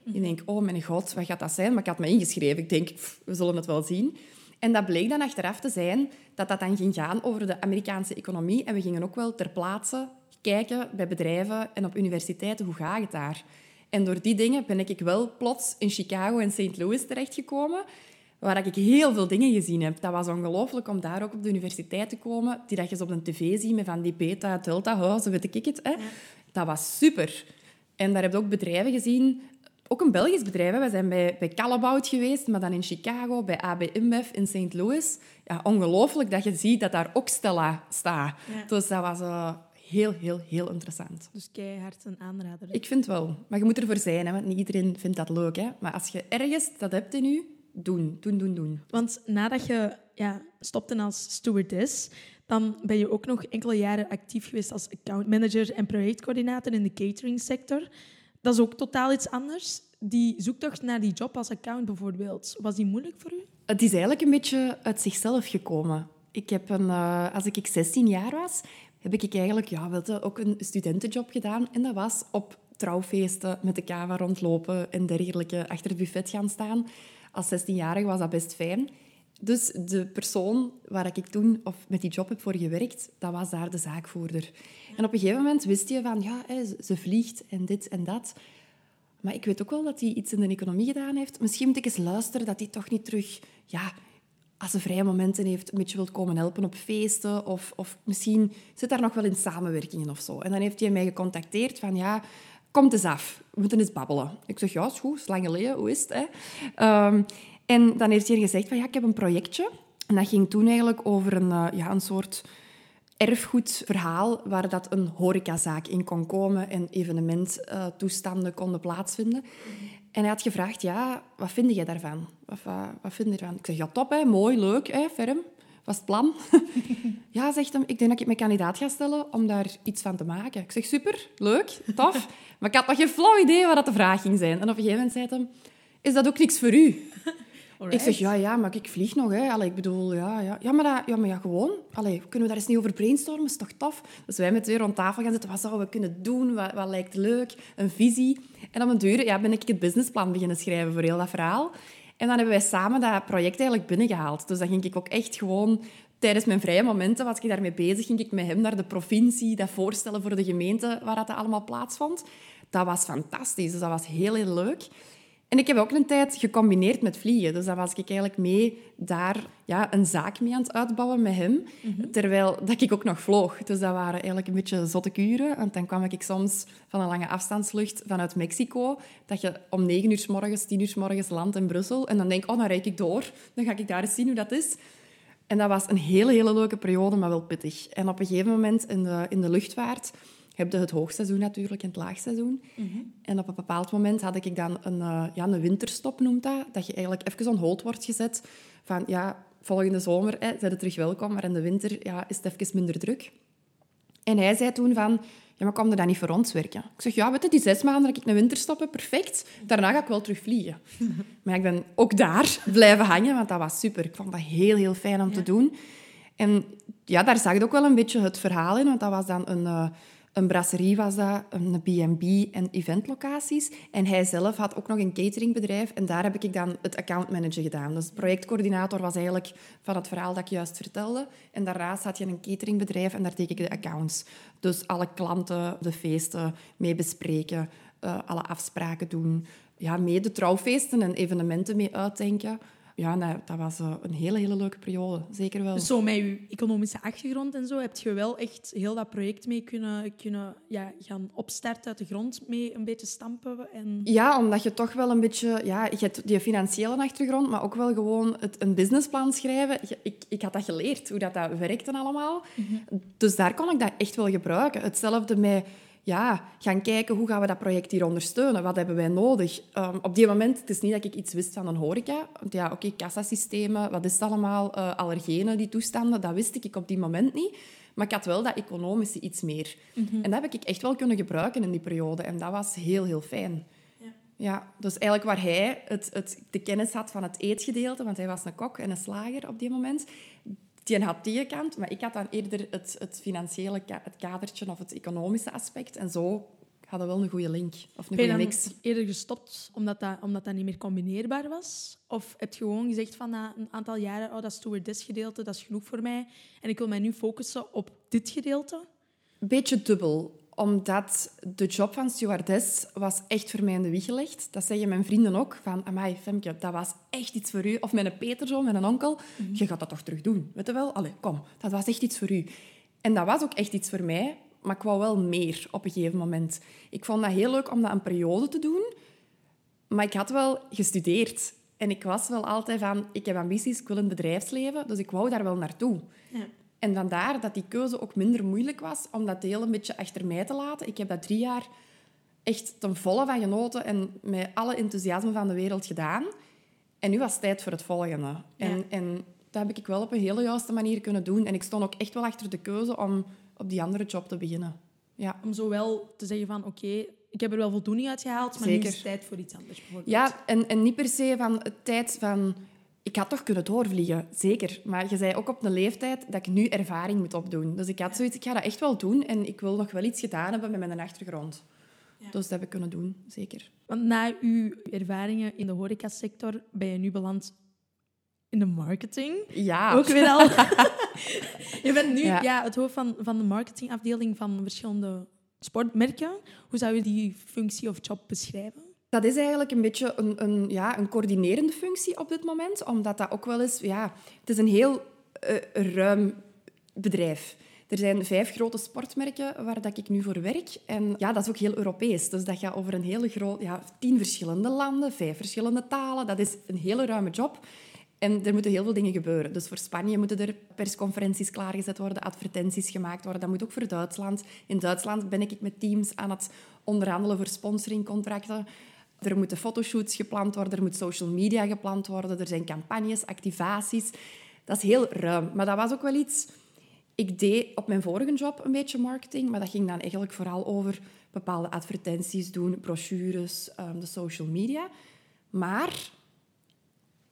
[SPEAKER 1] Mm Ik denk, oh mijn god, wat gaat dat zijn? Maar ik had me ingeschreven. Ik denk, we zullen het wel zien. En dat bleek dan achteraf te zijn dat dat dan ging gaan over de Amerikaanse economie. En we gingen ook wel ter plaatse kijken bij bedrijven en op universiteiten, hoe gaat het daar? En door die dingen ben ik wel plots in Chicago en St. Louis terechtgekomen, waar ik heel veel dingen gezien heb. Dat was ongelooflijk om daar ook op de universiteit te komen, die dat je op de tv ziet met van die beta, delta huizen, weet ik het. Hè? Dat was super. En daar heb je ook bedrijven gezien ook een Belgisch bedrijf. Hè. We zijn bij, bij geweest, maar dan in Chicago, bij AB InBev in St. Louis. Ja, ongelooflijk dat je ziet dat daar ook Stella staat. Dus dat was uh, heel, heel, heel interessant.
[SPEAKER 2] Dus keihard een aanrader.
[SPEAKER 1] Ik vind wel. Maar je moet ervoor zijn, hè, want niet iedereen vindt dat leuk. Hè. Maar als je ergens dat hebt in je, doen, doen, doen, doen.
[SPEAKER 2] Want nadat je ja, stopte als stewardess, dan ben je ook nog enkele jaren actief geweest als accountmanager en projectcoördinator in de catering-sector. Dat is ook totaal iets anders. Die zoektocht naar die job als account bijvoorbeeld, was die moeilijk voor u?
[SPEAKER 1] Het is eigenlijk een beetje uit zichzelf gekomen. Ik heb een, uh, als ik 16 jaar was, heb ik eigenlijk ja, wel, ook een studentenjob gedaan. En dat was op trouwfeesten met de kava rondlopen en dergelijke achter het buffet gaan staan. Als 16-jarige was dat best fijn. Dus de persoon waar ik toen of met die job heb voor gewerkt, dat was daar de zaakvoerder. En op een gegeven moment wist je van, ja, ze vliegt en dit en dat. Maar ik weet ook wel dat hij iets in de economie gedaan heeft. Misschien moet ik eens luisteren dat hij toch niet terug, ja, als ze vrije momenten heeft, een beetje wilt komen helpen op feesten. Of, of misschien zit daar nog wel in samenwerkingen of zo. En dan heeft hij mij gecontacteerd van, ja, kom eens af. We moeten eens babbelen. Ik zeg, ja, is goed, is hoe is het? Ehm, en dan heeft hij gezegd van, ja, ik heb een projectje. En dat ging toen eigenlijk over een, uh, ja, een soort erfgoedverhaal waar dat een horecazaak in kon komen en evenementtoestanden konden plaatsvinden. En hij had gevraagd, ja, wat vind jij daarvan? Wat, wat, wat vind je ervan? Ik zeg, ja, top, mooi, leuk, hè, ferm. Was het plan? ja, zegt hem, ik denk dat ik mijn kandidaat ga stellen om daar iets van te maken. Ik zeg, super, leuk, tof. maar ik had nog geen flauw idee wat dat de vraag ging zijn. En op een gegeven moment zei hij, is dat ook niks voor u? Ik zeg, ja, ja, maar ik vlieg nog. Hè. Allee, ik bedoel, ja, ja. Ja, maar, dat, ja, maar ja, gewoon. Allee, kunnen we daar eens niet over brainstormen? is toch tof? Dus wij met twee rond tafel gaan zitten. Wat zouden we kunnen doen? Wat, lijkt leuk? Een visie. En op een duur ja, ben ik het businessplan beginnen schrijven voor heel dat verhaal. En dan hebben wij samen dat project eigenlijk binnengehaald. Dus dan ging ik ook echt gewoon... Tijdens mijn vrije momenten was ik daarmee bezig. Ging ik met hem naar de provincie, dat voorstellen voor de gemeente waar dat allemaal plaatsvond. Dat was fantastisch. Dus dat was heel, heel leuk. En ik heb ook een tijd gecombineerd met vliegen. Dus dan was ik eigenlijk mee daar ja, een zaak mee aan het uitbouwen met hem. Mhm. Terwijl dat ik ook nog vloog. Dus dat waren eigenlijk een beetje zotte kuren. Want dan kwam ik soms van een lange afstandslucht vanuit Mexico. Dat je om negen uur s morgens, tien uur s morgens landt in Brussel. En dan denk ik, oh, dan rijd ik door. Dan ga ik daar eens zien hoe dat is. En dat was een hele, hele leuke periode, maar wel pittig. En op een gegeven moment in de, in de luchtvaart je het hoogseizoen natuurlijk en het laagseizoen. Mm En op een bepaald moment had ik dan een, uh, ja, een winterstop, noemt dat. Dat je eigenlijk even on hold wordt gezet. Van ja, volgende zomer hè, zijn terug welkom, maar in de winter ja, is het even minder druk. En hij zei toen van, ja, maar kom er dan niet voor ons werken? Ik zeg, ja, weet je, die zes maanden dat ik een winterstop heb, perfect. Daarna ga ik wel terug vliegen. maar ik ben ook daar blijven hangen, want dat was super. Ik vond dat heel, heel fijn om te doen. En ja, daar zag je ook wel een beetje het verhaal in, want dat was dan een... Uh, een brasserie was dat, een B&B en eventlocaties. En hij zelf had ook nog een cateringbedrijf en daar heb ik dan het accountmanager gedaan. Dus projectcoördinator was eigenlijk van het verhaal dat ik juist vertelde. En daarnaast had je een cateringbedrijf en daar deed ik de accounts. Dus alle klanten, de feesten mee bespreken, uh, alle afspraken doen. Ja, mee de trouwfeesten en evenementen mee uitdenken ja, nee, dat was uh, een hele, hele leuke periode. Zeker wel.
[SPEAKER 2] Dus zo met je economische achtergrond en zo, heb je wel echt heel dat project mee kunnen, kunnen ja, gaan opstarten uit de grond, mee een beetje stampen? En...
[SPEAKER 1] Ja, omdat je toch wel een beetje... Ja, je hebt die financiële achtergrond, maar ook wel gewoon het, een businessplan schrijven. Ik, ik had dat geleerd, hoe dat, dat werkte allemaal. Mhm. Dus daar kon ik dat echt wel gebruiken. Hetzelfde met ja, gaan kijken hoe gaan we dat project hier ondersteunen. Wat hebben wij nodig? Um, op die moment, het is niet dat ik iets wist van een horeca. Want ja, oké, okay, kassasystemen, wat is het allemaal? Uh, allergenen, die toestanden, dat wist ik op die moment niet. Maar ik had wel dat economische iets meer. En dat heb ik echt wel kunnen gebruiken in die periode. En dat was heel, heel fijn.
[SPEAKER 2] Ja.
[SPEAKER 1] Ja, dus eigenlijk waar hij het, het, de kennis had van het eetgedeelte, want hij was een kok en een slager op die moment, die had die kant, maar ik had dan eerder het, het financiële ka- het kadertje of het economische aspect. En zo hadden we wel een goede link, of een
[SPEAKER 2] Ben je
[SPEAKER 1] goede mix.
[SPEAKER 2] eerder gestopt omdat dat, omdat dat niet meer combineerbaar was? Of heb je gewoon gezegd van na een aantal jaren, oh, dat stewardess-gedeelte, dat is genoeg voor mij. En ik wil mij nu focussen op dit gedeelte?
[SPEAKER 1] Een beetje dubbel, omdat de job van stewardess was echt voor mij in de wieg gelegd. Dat zeggen mijn vrienden ook, van amai, Femke, dat was echt iets voor u. Of mijn Peterzoon, mijn onkel, je gaat dat toch terug doen, weet je wel? Allee, kom, dat was echt iets voor u. En dat was ook echt iets voor mij, maar ik wou wel meer op een gegeven moment. Ik vond dat heel leuk om dat een periode te doen, maar ik had wel gestudeerd. En ik was wel altijd van, ik heb ambities, ik wil het bedrijfsleven, dus ik wou daar wel naartoe.
[SPEAKER 2] Ja.
[SPEAKER 1] En vandaar dat die keuze ook minder moeilijk was om dat deel een beetje achter mij te laten. Ik heb dat drie jaar echt ten volle van genoten en met alle enthousiasme van de wereld gedaan. En nu was het tijd voor het volgende. En,
[SPEAKER 2] Ja.
[SPEAKER 1] en dat heb ik wel op een hele juiste manier kunnen doen. En ik stond ook echt wel achter de keuze om op die andere job te beginnen. Ja.
[SPEAKER 2] Om zo wel te zeggen van, oké, ik heb er wel voldoening uit gehaald, maar nu is het tijd voor iets anders. Bijvoorbeeld.
[SPEAKER 1] Ja, en, en niet per se van het tijd van... Ik had toch kunnen doorvliegen, zeker. Maar je zei ook op een leeftijd dat ik nu ervaring moet opdoen. Dus ik had zoiets, ik ga dat echt wel doen. En ik wil nog wel iets gedaan hebben met mijn achtergrond.
[SPEAKER 2] Ja.
[SPEAKER 1] Dus dat heb ik kunnen doen, zeker.
[SPEAKER 2] Want na uw ervaringen in de horecasector ben je nu beland in de marketing.
[SPEAKER 1] Ja.
[SPEAKER 2] Ook weer al. je bent nu ja.
[SPEAKER 1] Ja.
[SPEAKER 2] het hoofd van, van de marketingafdeling van verschillende sportmerken. Hoe zou je die functie of job beschrijven?
[SPEAKER 1] Dat is eigenlijk een beetje een, een, ja, een coördinerende functie op dit moment. Omdat dat ook wel eens... Ja, het is een heel eh, ruim bedrijf. Er zijn vijf grote sportmerken waar dat ik nu voor werk. En ja, dat is ook heel Europees. Dus dat gaat over een hele groot... Ja, tien verschillende landen, vijf verschillende talen. Dat is een hele ruime job. En er moeten heel veel dingen gebeuren. Dus voor Spanje moeten er persconferenties klaargezet worden, advertenties gemaakt worden. Dat moet ook voor Duitsland. In Duitsland ben ik met teams aan het onderhandelen voor sponsoringcontracten. Er moeten fotoshoots gepland worden, er moet social media gepland worden, er zijn campagnes, activaties. Dat is heel ruim. Maar dat was ook wel iets... Ik deed op mijn vorige job een beetje marketing, maar dat ging dan eigenlijk vooral over bepaalde advertenties doen, brochures, ehm, de social media. Maar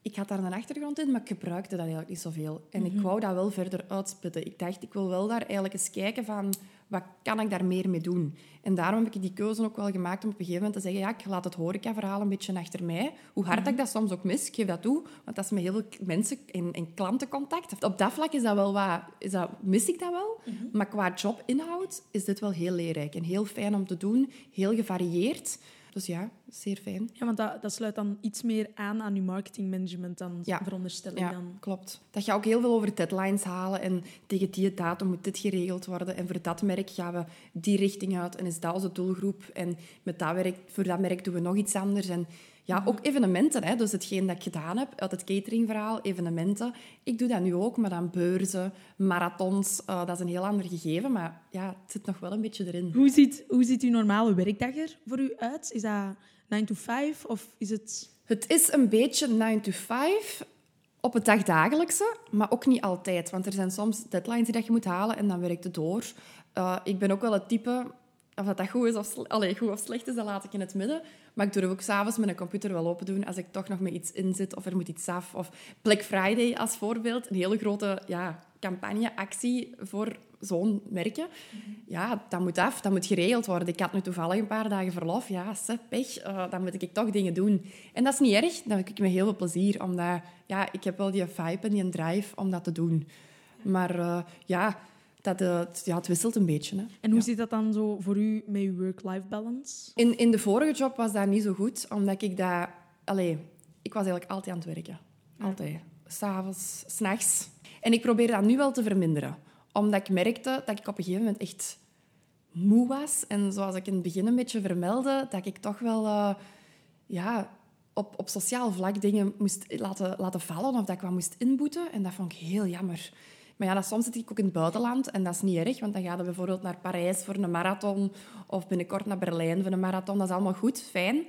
[SPEAKER 1] ik had daar een achtergrond in, maar ik gebruikte dat eigenlijk niet zoveel. En ik wou dat wel verder uitspitten. Ik dacht, ik wil wel daar eigenlijk eens kijken van... Wat kan ik daar meer mee doen? En daarom heb ik die keuze ook wel gemaakt om op een gegeven moment te zeggen... Ja, ik laat het horecaverhaal een beetje achter mij. Hoe hard ik dat soms ook mis, ik geef dat toe. Want dat is met heel veel mensen en, en klantencontact. Op dat vlak is dat wel wat... Is dat, mis ik dat wel. Maar qua jobinhoud is dit wel heel leerrijk. En heel fijn om te doen. Heel gevarieerd. Dus ja, zeer fijn.
[SPEAKER 2] Ja, want dat, dat sluit dan iets meer aan aan uw marketingmanagement dan
[SPEAKER 1] Ja.
[SPEAKER 2] veronderstel ik
[SPEAKER 1] Ja,
[SPEAKER 2] dan.
[SPEAKER 1] klopt. Dat gaat ook heel veel over deadlines halen en tegen die datum moet dit geregeld worden. En voor dat merk gaan we die richting uit en is dat onze doelgroep. En met dat werk, voor dat merk doen we nog iets anders. En ja, ook evenementen. Hè. Dus hetgeen dat ik gedaan heb uit het cateringverhaal, evenementen. Ik doe dat nu ook, maar dan beurzen, marathons. eh, dat is een heel ander gegeven, maar ja, het zit nog wel een beetje erin.
[SPEAKER 2] Hoe ziet, hoe ziet uw normale werkdag er voor u uit? Is dat 9 to 5 of is het...
[SPEAKER 1] Het is een beetje 9 to 5 op het dagdagelijkse, maar ook niet altijd. Want er zijn soms deadlines die dat je moet halen en dan werkt het door. Eh, ik ben ook wel het type... Of dat, dat goed is of, allee, goed of slecht is, dat laat ik in het midden. Maar ik durf ook s'avonds mijn computer wel open doen als ik toch nog met iets in zit of er moet iets af. Of Black Friday als voorbeeld. Een hele grote ja, campagne, actie voor zo'n merken. Ja, dat moet af, dat moet geregeld worden. Ik had nu toevallig een paar dagen verlof. Ja, se, pech, eh, dan moet ik toch dingen doen. En dat is niet erg, dat doe ik met heel veel plezier. Omdat, ja, ik heb wel die vibe en die drive om dat te doen. Maar eh, ja, dat, eh, het, ja, het wisselt een beetje. Hè.
[SPEAKER 2] En hoe
[SPEAKER 1] Ja.
[SPEAKER 2] zit dat dan zo voor u met uw work-life balance?
[SPEAKER 1] In, in de vorige job was dat niet zo goed, omdat ik dat... Allee, ik was eigenlijk altijd aan het werken. Altijd. S'avonds, s'nachts. En ik probeer dat nu wel te verminderen. Omdat ik merkte dat ik op een gegeven moment echt moe was. En zoals ik in het begin een beetje vermeldde, dat ik toch wel... eh, ja, op, op sociaal vlak dingen moest laten, laten vallen of dat ik wat moest inboeten. En dat vond ik heel jammer. Maar ja, dat, soms zit ik ook in het buitenland en dat is niet erg, want dan ga je bijvoorbeeld naar Parijs voor een marathon of binnenkort naar Berlijn voor een marathon. Dat is allemaal goed, fijn.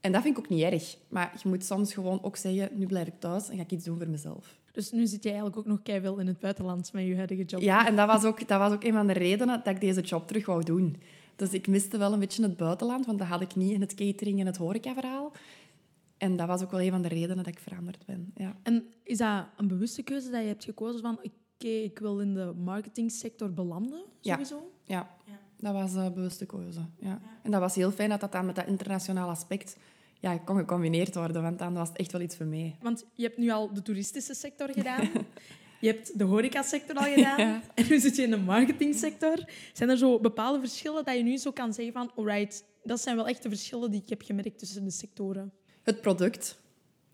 [SPEAKER 1] En dat vind ik ook niet erg. Maar je moet soms gewoon ook zeggen, nu blijf ik thuis en ga ik iets doen voor mezelf.
[SPEAKER 2] Dus nu zit je eigenlijk ook nog keihard in het buitenland met je huidige job.
[SPEAKER 1] Ja, en dat was, ook, dat was ook een van de redenen dat ik deze job terug wou doen. Dus ik miste wel een beetje het buitenland, want dat had ik niet in het catering en het horecaverhaal. En dat was ook wel een van de redenen dat ik veranderd ben. Ja.
[SPEAKER 2] En is dat een bewuste keuze dat je hebt gekozen van oké, ik wil in de marketingsector belanden, sowieso?
[SPEAKER 1] Ja, ja. dat was een bewuste keuze. Ja. En dat was heel fijn dat dat dan met dat internationale aspect ja, kon gecombineerd worden, want dan was het echt wel iets voor mij.
[SPEAKER 2] Want je hebt nu al de toeristische sector gedaan. Je hebt de horecasector al gedaan en nu zit je in de marketingsector. Zijn er zo bepaalde verschillen dat je nu zo kan zeggen van, alright, dat zijn wel echt de verschillen die ik heb gemerkt tussen de sectoren?
[SPEAKER 1] Het product.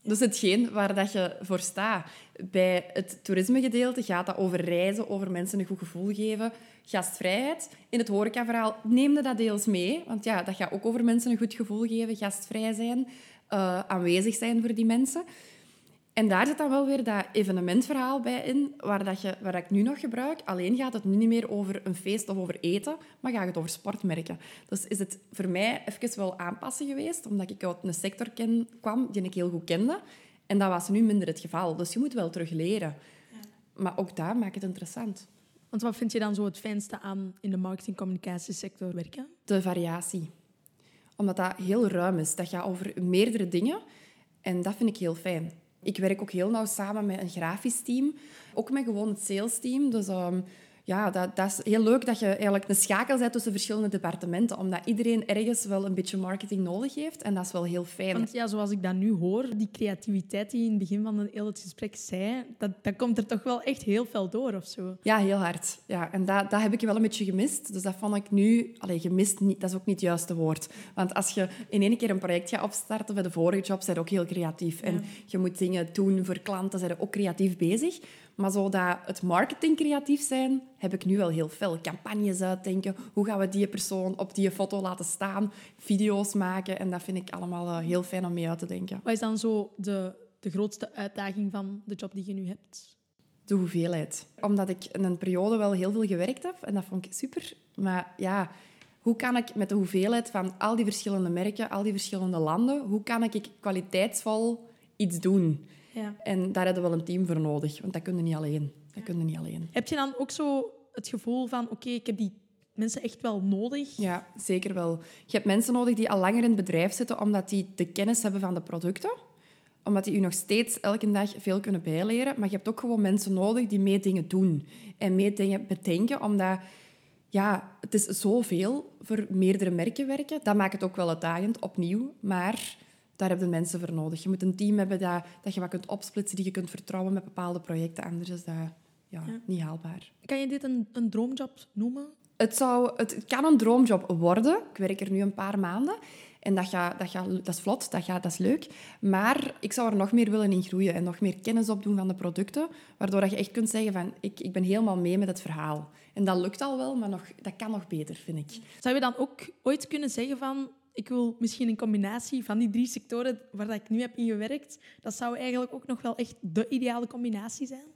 [SPEAKER 1] Dus hetgeen waar dat je voor staat. Bij het toerismegedeelte gaat dat over reizen, over mensen een goed gevoel geven, gastvrijheid. In het horecaverhaal neemde dat deels mee, want ja, dat gaat ook over mensen een goed gevoel geven, gastvrij zijn, uh, aanwezig zijn voor die mensen. En daar zit dan wel weer dat evenementverhaal bij in, waar, dat je, waar ik nu nog gebruik. Alleen gaat het nu niet meer over een feest of over eten, maar gaat het over sportmerken. Dus is het voor mij even wel aanpassen geweest, omdat ik uit een sector ken, kwam die ik heel goed kende. En dat was nu minder het geval. Dus je moet wel terug leren. Ja. Maar ook daar maakt het interessant.
[SPEAKER 2] Want wat vind je dan zo het fijnste aan in de marketing-communicatiesector werken?
[SPEAKER 1] De variatie. Omdat dat heel ruim is. Dat gaat over meerdere dingen. En dat vind ik heel fijn. Ik werk ook heel nauw samen met een grafisch team. Ook met gewoon het sales team. Dus um, ja, dat, dat, is heel leuk dat je eigenlijk een schakel zet tussen verschillende departementen, omdat iedereen ergens wel een beetje marketing nodig heeft. En dat is wel heel fijn.
[SPEAKER 2] Want ja, zoals ik dat nu hoor, die creativiteit die je in het begin van heel het gesprek zei, dat, dat komt er toch wel echt heel veel door of zo.
[SPEAKER 1] Ja, heel hard. Ja, en dat, dat heb ik wel een beetje gemist. Dus dat vond ik nu... Allee, gemist, niet, dat is ook niet het juiste woord. Want als je in één keer een project gaat opstarten, bij de vorige job, zijn ook heel creatief. En je moet dingen doen voor klanten, zijn ook creatief bezig. Maar zodat het marketing creatief zijn, heb ik nu wel heel veel. Campagnes uitdenken. Hoe gaan we die persoon op die foto laten staan? Video's maken. En dat vind ik allemaal eh, heel fijn om mee uit te denken.
[SPEAKER 2] Wat is dan zo de, de grootste uitdaging van de job die je nu hebt?
[SPEAKER 1] De hoeveelheid. Omdat ik in een periode wel heel veel gewerkt heb. En dat vond ik super. Maar ja, hoe kan ik met de hoeveelheid van al die verschillende merken, al die verschillende landen, hoe kan ik kwaliteitsvol iets doen? Ja. En daar hebben we wel een team voor nodig, want dat kunnen niet alleen. Dat kunnen niet alleen.
[SPEAKER 2] Heb je dan ook zo het gevoel van, oké, ik heb die mensen echt wel nodig?
[SPEAKER 1] Ja, zeker wel. Je hebt mensen nodig die al langer in het bedrijf zitten, omdat die de kennis hebben van de producten omdat die u nog steeds elke dag veel kunnen bijleren. Maar je hebt ook gewoon mensen nodig die mee dingen doen. En mee dingen bedenken, omdat... Ja, het is zoveel voor meerdere merken werken. Dat maakt het ook wel uitdagend, opnieuw. Maar daar heb je mensen voor nodig. Je moet een team hebben dat, dat je wat kunt opsplitsen, die je kunt vertrouwen met bepaalde projecten. Anders is dat ja, niet haalbaar.
[SPEAKER 2] Kan je dit een, een droomjob noemen?
[SPEAKER 1] Het, zou, het kan een droomjob worden. Ik werk er nu een paar maanden. En dat, gaat, dat, gaat, dat is vlot, dat, gaat, dat is leuk. Maar ik zou er nog meer willen in groeien en nog meer kennis opdoen van de producten, waardoor dat je echt kunt zeggen van ik, ik ben helemaal mee met het verhaal. En dat lukt al wel, maar nog, dat kan nog beter, vind ik.
[SPEAKER 2] Zou je dan ook ooit kunnen zeggen van ik wil misschien een combinatie van die drie sectoren waar ik nu heb in gewerkt. Dat zou eigenlijk ook nog wel echt de ideale combinatie zijn.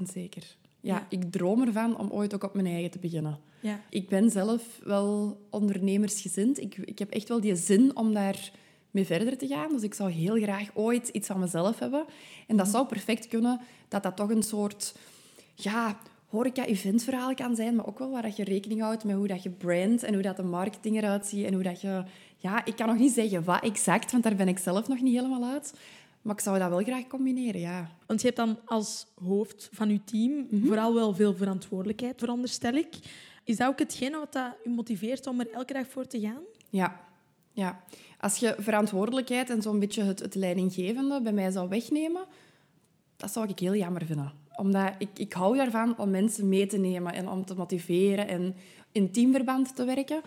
[SPEAKER 1] 100% zeker. Ja, ik droom ervan om ooit ook op mijn eigen te beginnen. Ja. Ik ben zelf wel ondernemersgezind. Ik, ik heb echt wel die zin om daar mee verder te gaan. Dus ik zou heel graag ooit iets van mezelf hebben. En dat mhm. zou perfect kunnen dat dat toch een soort ja, horeca-eventverhaal kan zijn, maar ook wel waar dat je rekening houdt met hoe dat je brand en hoe dat de marketing eruit ziet en hoe dat je... Ja, ik kan nog niet zeggen wat exact, want daar ben ik zelf nog niet helemaal uit. Maar ik zou dat wel graag combineren, ja.
[SPEAKER 2] Want je hebt dan als hoofd van je team mhm. vooral wel veel verantwoordelijkheid, veronderstel ik. Is dat ook hetgene wat dat je motiveert om er elke dag voor te gaan?
[SPEAKER 1] Ja. ja. Als je verantwoordelijkheid en zo'n beetje het, het leidinggevende bij mij zou wegnemen, dat zou ik heel jammer vinden omdat ik, ik hou daarvan om mensen mee te nemen en om te motiveren en in teamverband te werken.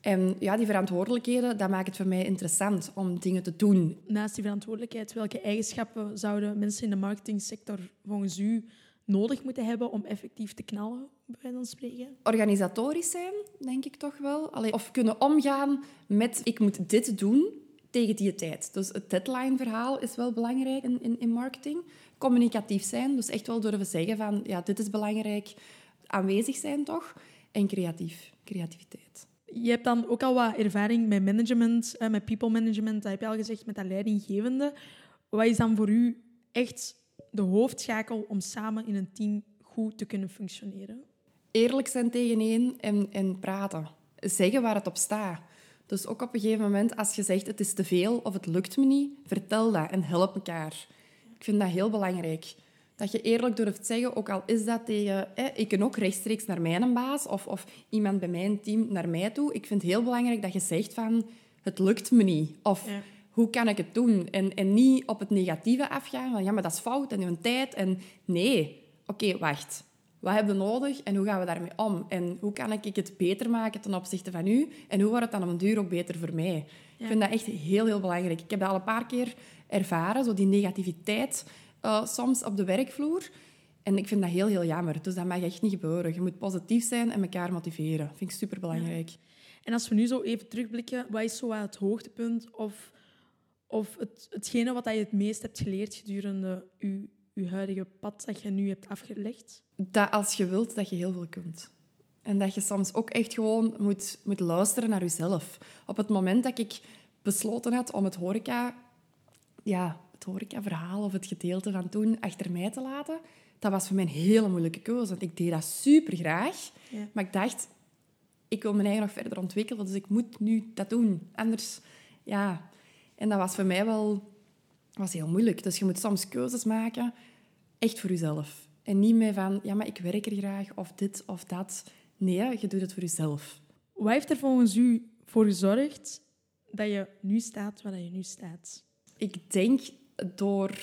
[SPEAKER 1] En ja, die verantwoordelijkheden, dat maakt het voor mij interessant om dingen te doen.
[SPEAKER 2] Naast die verantwoordelijkheid, welke eigenschappen zouden mensen in de marketingsector volgens u nodig moeten hebben om effectief te knallen, bij dan spreken?
[SPEAKER 1] Organisatorisch zijn, denk ik toch wel. Allee, of kunnen omgaan met ik moet dit doen tegen die tijd. Dus het deadline-verhaal is wel belangrijk in, in, in marketing communicatief zijn. Dus echt wel durven zeggen van, ja, dit is belangrijk. Aanwezig zijn toch? En creatief. Creativiteit.
[SPEAKER 2] Je hebt dan ook al wat ervaring met management, eh, met people management, dat heb je al gezegd, met dat leidinggevende. Wat is dan voor u echt de hoofdschakel om samen in een team goed te kunnen functioneren?
[SPEAKER 1] Eerlijk zijn tegen één en, en praten. Zeggen waar het op staat. Dus ook op een gegeven moment, als je zegt het is te veel of het lukt me niet, vertel dat en help elkaar. Ik vind dat heel belangrijk. Dat je eerlijk durft zeggen, ook al is dat tegen... Hè, ik kan ook rechtstreeks naar mijn baas of, of iemand bij mijn team naar mij toe. Ik vind het heel belangrijk dat je zegt van, het lukt me niet. Of
[SPEAKER 2] Ja.
[SPEAKER 1] hoe kan ik het doen? En, en niet op het negatieve afgaan, van ja, maar dat is fout en uw tijd. En nee, oké, wacht. Wat hebben we nodig en hoe gaan we daarmee om? En hoe kan ik het beter maken ten opzichte van u? En hoe wordt het dan op een duur ook beter voor mij? Ik vind dat echt heel, heel belangrijk. Ik heb dat al een paar keer ervaren, zo die negativiteit eh, soms op de werkvloer. En ik vind dat heel, heel jammer. Dus dat mag echt niet gebeuren. Je moet positief zijn en elkaar motiveren. Dat vind ik superbelangrijk.
[SPEAKER 2] En als we nu zo even terugblikken, wat is zo het hoogtepunt of, of het, hetgene wat je het meest hebt geleerd gedurende je, je huidige pad dat je nu hebt afgelegd?
[SPEAKER 1] dat als je wilt, dat je heel veel kunt. En dat je soms ook echt gewoon moet, moet luisteren naar jezelf. Op het moment dat ik besloten had om het horeca, ja, het horeca-verhaal of het gedeelte van toen achter mij te laten, dat was voor mij een hele moeilijke keuze. Want ik deed dat super graag.
[SPEAKER 2] Ja.
[SPEAKER 1] Maar ik dacht, ik wil mijn eigen nog verder ontwikkelen, dus ik moet nu dat doen. Anders, ja. En dat was voor mij wel was heel moeilijk. Dus je moet soms keuzes maken, echt voor jezelf. En niet meer van, ja, maar ik werk er graag, of dit of dat. Nee, je doet het voor jezelf.
[SPEAKER 2] Wat heeft er volgens u voor gezorgd dat je nu staat waar je nu staat?
[SPEAKER 1] Ik denk door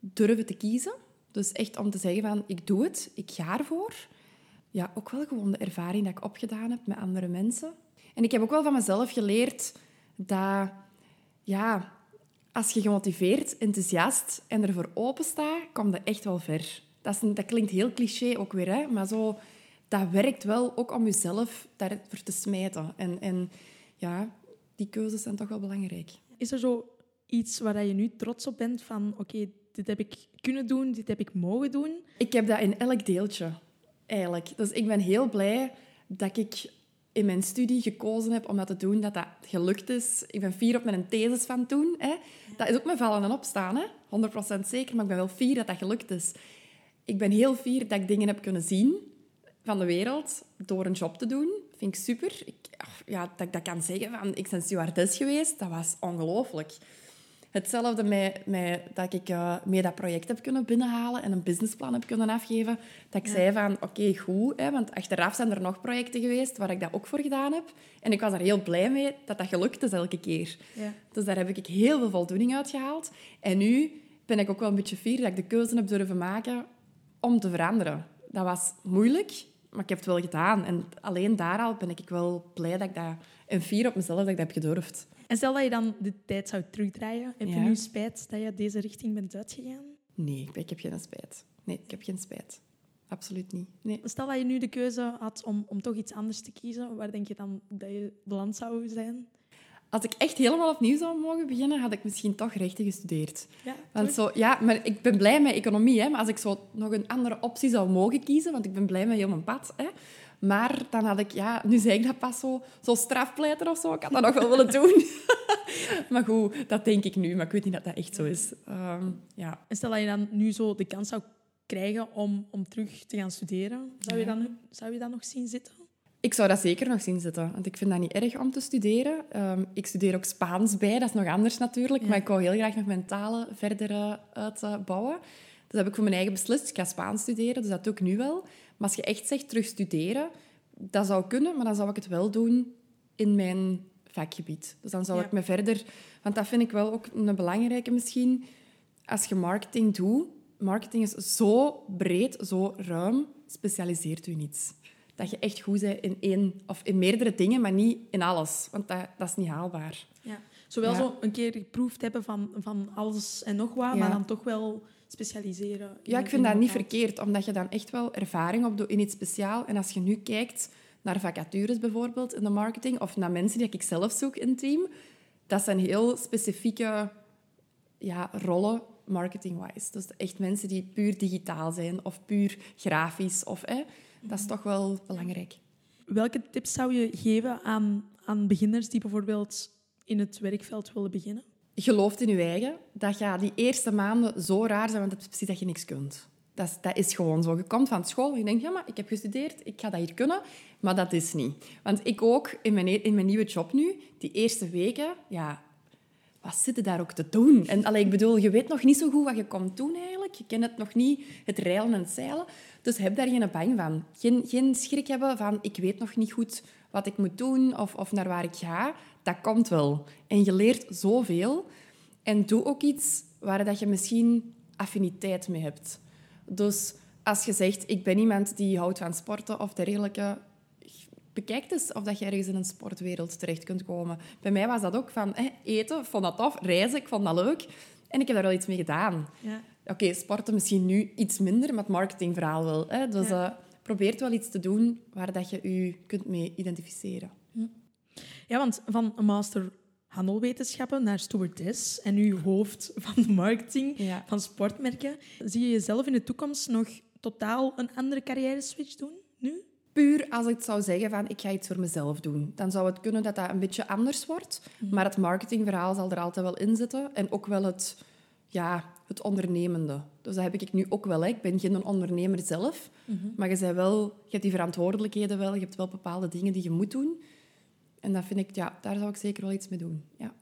[SPEAKER 1] durven te kiezen. Dus echt om te zeggen van, ik doe het, ik ga ervoor. Ja, ook wel gewoon de ervaring dat ik opgedaan heb met andere mensen. En ik heb ook wel van mezelf geleerd dat, ja, als je gemotiveerd, enthousiast en ervoor open staat, kom je echt wel ver. Dat, is een- dat klinkt heel cliché ook weer, hè? maar zo, dat werkt wel ook om jezelf daarvoor te smijten. En, en ja, die keuzes zijn toch wel belangrijk.
[SPEAKER 2] Is er zo iets waar je nu trots op bent van oké, dit heb ik kunnen doen, dit heb ik mogen doen?
[SPEAKER 1] Ik heb dat in elk deeltje, eigenlijk. Dus ik ben heel blij dat ik in mijn studie gekozen heb om dat te doen, dat dat gelukt is. Ik ben fier op mijn thesis van toen. Hè. Dat is ook mijn vallen en opstaan, hè. 100% zeker, maar ik ben wel fier dat dat gelukt is. Ik ben heel fier dat ik dingen heb kunnen zien van de wereld door een job te doen. Vind ik super. Ja, dat ik dat kan zeggen van, ik ben stewardess geweest, dat was ongelooflijk. Hetzelfde met, met dat ik eh, mee dat project heb kunnen binnenhalen en een businessplan heb kunnen afgeven. Dat ik zei van, oké, goed. Hè, want achteraf zijn er nog projecten geweest waar ik dat ook voor gedaan heb. En ik was er heel blij mee dat dat gelukt is elke keer.
[SPEAKER 2] Ja.
[SPEAKER 1] Dus daar heb ik heel veel voldoening uit gehaald. En nu ben ik ook wel een beetje fier dat ik de keuze heb durven maken om te veranderen. Dat was moeilijk, maar ik heb het wel gedaan. En alleen daar al ben ik wel blij dat ik dat... En fier op mezelf dat ik dat heb gedurfd.
[SPEAKER 2] En stel dat je dan de tijd zou terugdraaien, heb je nu spijt dat je deze richting bent uitgegaan?
[SPEAKER 1] Nee, ik heb geen spijt. Nee, ik heb geen spijt. Absoluut niet. Nee.
[SPEAKER 2] Stel dat je nu de keuze had om, om toch iets anders te kiezen, waar denk je dan dat je beland zou zijn?
[SPEAKER 1] Als ik echt helemaal opnieuw zou mogen beginnen, had ik misschien toch rechten gestudeerd.
[SPEAKER 2] Ja,
[SPEAKER 1] Want zo, ja, maar ik ben blij met economie. Hè, maar als ik zo nog een andere optie zou mogen kiezen, want ik ben blij met heel mijn pad. Hè, maar dan had ik, ja, nu zei ik dat pas zo, zo strafpleiter of zo. Ik had dat nog wel willen doen. maar goed, dat denk ik nu. Maar ik weet niet dat dat echt zo is. Ehm, ja.
[SPEAKER 2] En stel dat je dan nu zo de kans zou krijgen om, om terug te gaan studeren, zou, je dan, zou je dat nog zien zitten?
[SPEAKER 1] Ik zou dat zeker nog zien zitten, want ik vind dat niet erg om te studeren. Ehm, ik studeer ook Spaans bij, dat is nog anders natuurlijk,
[SPEAKER 2] Ja.
[SPEAKER 1] maar ik wou heel graag nog mijn talen verder eh, uitbouwen. Dus heb ik voor mijn eigen beslist. Ik ga Spaans studeren, dus dat doe ik nu wel. Maar als je echt zegt terug studeren, dat zou kunnen, maar dan zou ik het wel doen in mijn vakgebied. Dus dan zou
[SPEAKER 2] Ja.
[SPEAKER 1] ik me verder... Want dat vind ik wel ook een belangrijke misschien. Als je marketing doet, marketing is zo breed, zo ruim, specialiseert u niets. Dat je echt goed bent in één of in meerdere dingen, maar niet in alles. Want dat, dat is niet haalbaar.
[SPEAKER 2] Ja. Zowel
[SPEAKER 1] Ja.
[SPEAKER 2] zo een keer geproefd hebben van, van alles en nog wat,
[SPEAKER 1] Ja.
[SPEAKER 2] maar dan toch wel specialiseren.
[SPEAKER 1] Ja, ik
[SPEAKER 2] in
[SPEAKER 1] vind dat niet verkeerd, omdat je dan echt wel ervaring opdoet in iets speciaals. En als je nu kijkt naar vacatures bijvoorbeeld in de marketing, of naar mensen die ik zelf zoek in het team, dat zijn heel specifieke ja, rollen marketing-wise. Dus echt mensen die puur digitaal zijn, of puur grafisch. Of, hè, dat is toch wel belangrijk.
[SPEAKER 2] Welke tips zou je geven aan, aan beginners die bijvoorbeeld in het werkveld willen beginnen?
[SPEAKER 1] Geloof in je eigen. Dat gaat die eerste maanden zo raar zijn, want het is precies dat je niks kunt. Dat is, dat is gewoon zo. Je komt van school en je denkt, ja, maar ik heb gestudeerd, ik ga dat hier kunnen. Maar dat is niet. Want ik ook, in mijn, in mijn nieuwe job nu, die eerste weken, ja, wat zit er daar ook te doen? En allee, ik bedoel, je weet nog niet zo goed wat je komt doen eigenlijk. Je kent het nog niet, het reilen en het zeilen. Dus heb daar geen bang van. Geen, geen schrik hebben van, ik weet nog niet goed wat ik moet doen of, of naar waar ik ga. Dat komt wel. En je leert zoveel. En doe ook iets waar dat je misschien affiniteit mee hebt. Dus als je zegt, ik ben iemand die houdt van sporten of dergelijke, bekijk eens of dat je ergens in een sportwereld terecht kunt komen. Bij mij was dat ook van eten, vond dat tof, reizen, ik vond dat leuk. En ik heb daar wel iets mee gedaan. Ja. Oké, sporten misschien nu iets minder, maar het marketingverhaal wel. Hè. Dus ja. uh, probeer wel iets te doen waar dat je je kunt mee identificeren.
[SPEAKER 2] Ja, want van een master handelwetenschappen naar stewardess en nu hoofd van de marketing van sportmerken. Zie je jezelf in de toekomst nog totaal een andere carrière switch doen?
[SPEAKER 1] Puur als ik zou zeggen van ik ga iets voor mezelf doen. Dan zou het kunnen dat dat een beetje anders wordt. Mhm. Maar het marketingverhaal zal er altijd wel in zitten. En ook wel het, ja, het ondernemende. Dus dat heb ik nu ook wel. Hè. Ik ben geen ondernemer zelf. Mhm. Maar je, wel, je hebt die verantwoordelijkheden wel. Je hebt wel bepaalde dingen die je moet doen. En dat vind ik, ja, daar zou ik zeker wel iets mee doen. Ja,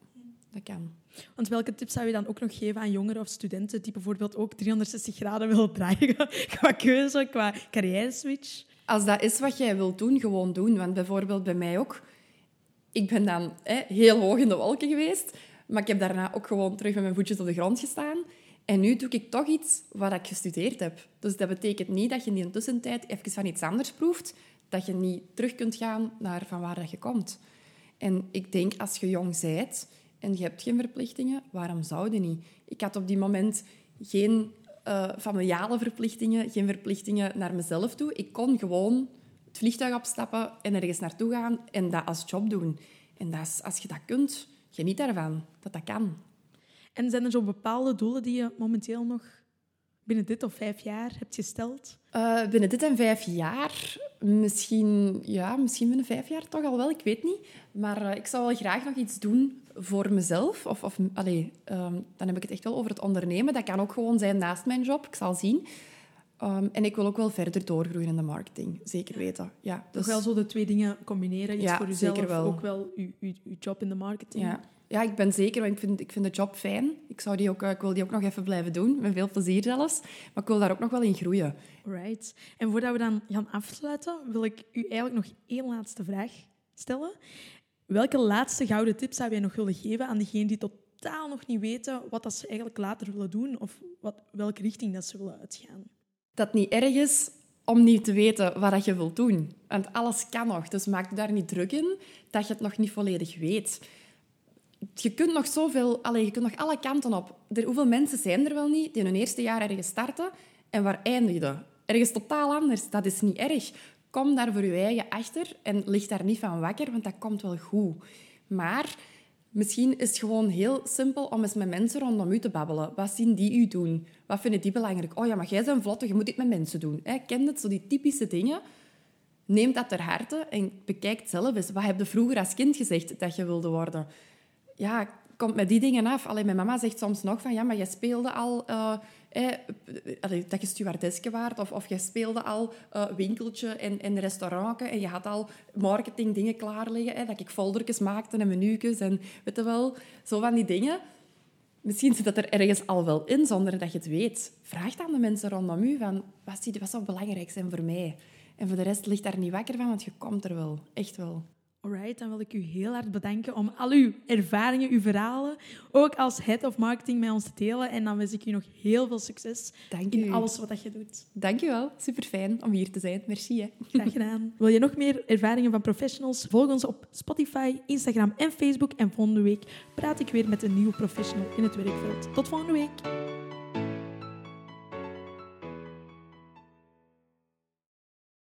[SPEAKER 1] dat kan.
[SPEAKER 2] Want welke tips zou je dan ook nog geven aan jongeren of studenten die bijvoorbeeld ook 360 graden willen draaien qua keuze, qua carrière switch?
[SPEAKER 1] Als dat is wat jij wilt doen, gewoon doen. Want bijvoorbeeld bij mij ook, ik ben dan hè, heel hoog in de wolken geweest, maar ik heb daarna ook gewoon terug met mijn voetjes op de grond gestaan. En nu doe ik toch iets wat ik gestudeerd heb. Dus dat betekent niet dat je in de tussentijd even van iets anders proeft, dat je niet terug kunt gaan naar van waar dat je komt. En ik denk, als je jong bent en je hebt geen verplichtingen, waarom zou je niet? Ik had op die moment geen uh, familiale verplichtingen, geen verplichtingen naar mezelf toe. Ik kon gewoon het vliegtuig opstappen en ergens naartoe gaan en dat als job doen. En dat is, als je dat kunt, geniet daarvan, dat dat kan.
[SPEAKER 2] En zijn er zo bepaalde doelen die je momenteel nog binnen dit of vijf jaar hebt gesteld?
[SPEAKER 1] Uh, binnen dit en vijf jaar? Misschien, ja, misschien binnen vijf jaar toch al wel, ik weet niet. Maar uh, ik zou wel graag nog iets doen voor mezelf. Of, of allee, um, dan heb ik het echt wel over het ondernemen. Dat kan ook gewoon zijn naast mijn job, ik zal zien. Um, en ik wil ook wel verder doorgroeien in de marketing, zeker weten. Ja,
[SPEAKER 2] dus... Toch wel zo de twee dingen combineren, iets ja, voor jezelf, zeker wel. ook wel je, job in de marketing.
[SPEAKER 1] Ja. Ja, ik ben zeker, want ik vind, ik vind de job fijn. Ik, zou die ook, ik wil die ook nog even blijven doen, met veel plezier zelfs. Maar ik wil daar ook nog wel in groeien.
[SPEAKER 2] Right. En voordat we dan gaan afsluiten, wil ik u eigenlijk nog één laatste vraag stellen. Welke laatste gouden tip zou jij nog willen geven aan diegenen die totaal nog niet weten wat dat ze eigenlijk later willen doen of wat, welke richting dat ze willen uitgaan?
[SPEAKER 1] Dat niet erg is om niet te weten wat je wilt doen. Want alles kan nog, dus maak je daar niet druk in dat je het nog niet volledig weet je kunt nog zoveel... Allez, je kunt nog alle kanten op. Er, hoeveel mensen zijn er wel niet die in hun eerste jaar ergens starten en waar eindigen? Ergens totaal anders. Dat is niet erg. Kom daar voor je eigen achter en lig daar niet van wakker, want dat komt wel goed. Maar misschien is het gewoon heel simpel om eens met mensen rondom u te babbelen. Wat zien die u doen? Wat vinden die belangrijk? Oh ja, maar jij bent vlot, je moet dit met mensen doen. Ken het, zo die typische dingen. Neem dat ter harte en bekijk zelf eens. Wat heb je vroeger als kind gezegd dat je wilde worden? Ja, komt met die dingen af. Alleen mijn mama zegt soms nog van, ja, maar je speelde al... Uh, eh, dat je stewardesske waard of, of je speelde al uh, winkeltje en, en restaurantje en je had al marketing dingen klaar liggen. Eh, dat ik foldertjes maakte en menu's en weet je wel, zo van die dingen. Misschien zit dat er ergens al wel in, zonder dat je het weet. Vraag dan de mensen rondom u van, wat, wat zou belangrijk zijn voor mij? En voor de rest ligt daar niet wakker van, want je komt er wel. Echt wel.
[SPEAKER 2] Alright, dan wil ik u heel hard bedanken om al uw ervaringen, uw verhalen, ook als head of marketing met ons te delen. En dan wens ik u nog heel veel succes
[SPEAKER 1] Dank
[SPEAKER 2] in alles wat je doet.
[SPEAKER 1] Dank je wel. Super fijn om hier te zijn. Merci. Hè.
[SPEAKER 2] Graag gedaan. Wil je nog meer ervaringen van professionals? Volg ons op Spotify, Instagram en Facebook. En volgende week praat ik weer met een nieuwe professional in het werkveld. Tot volgende week.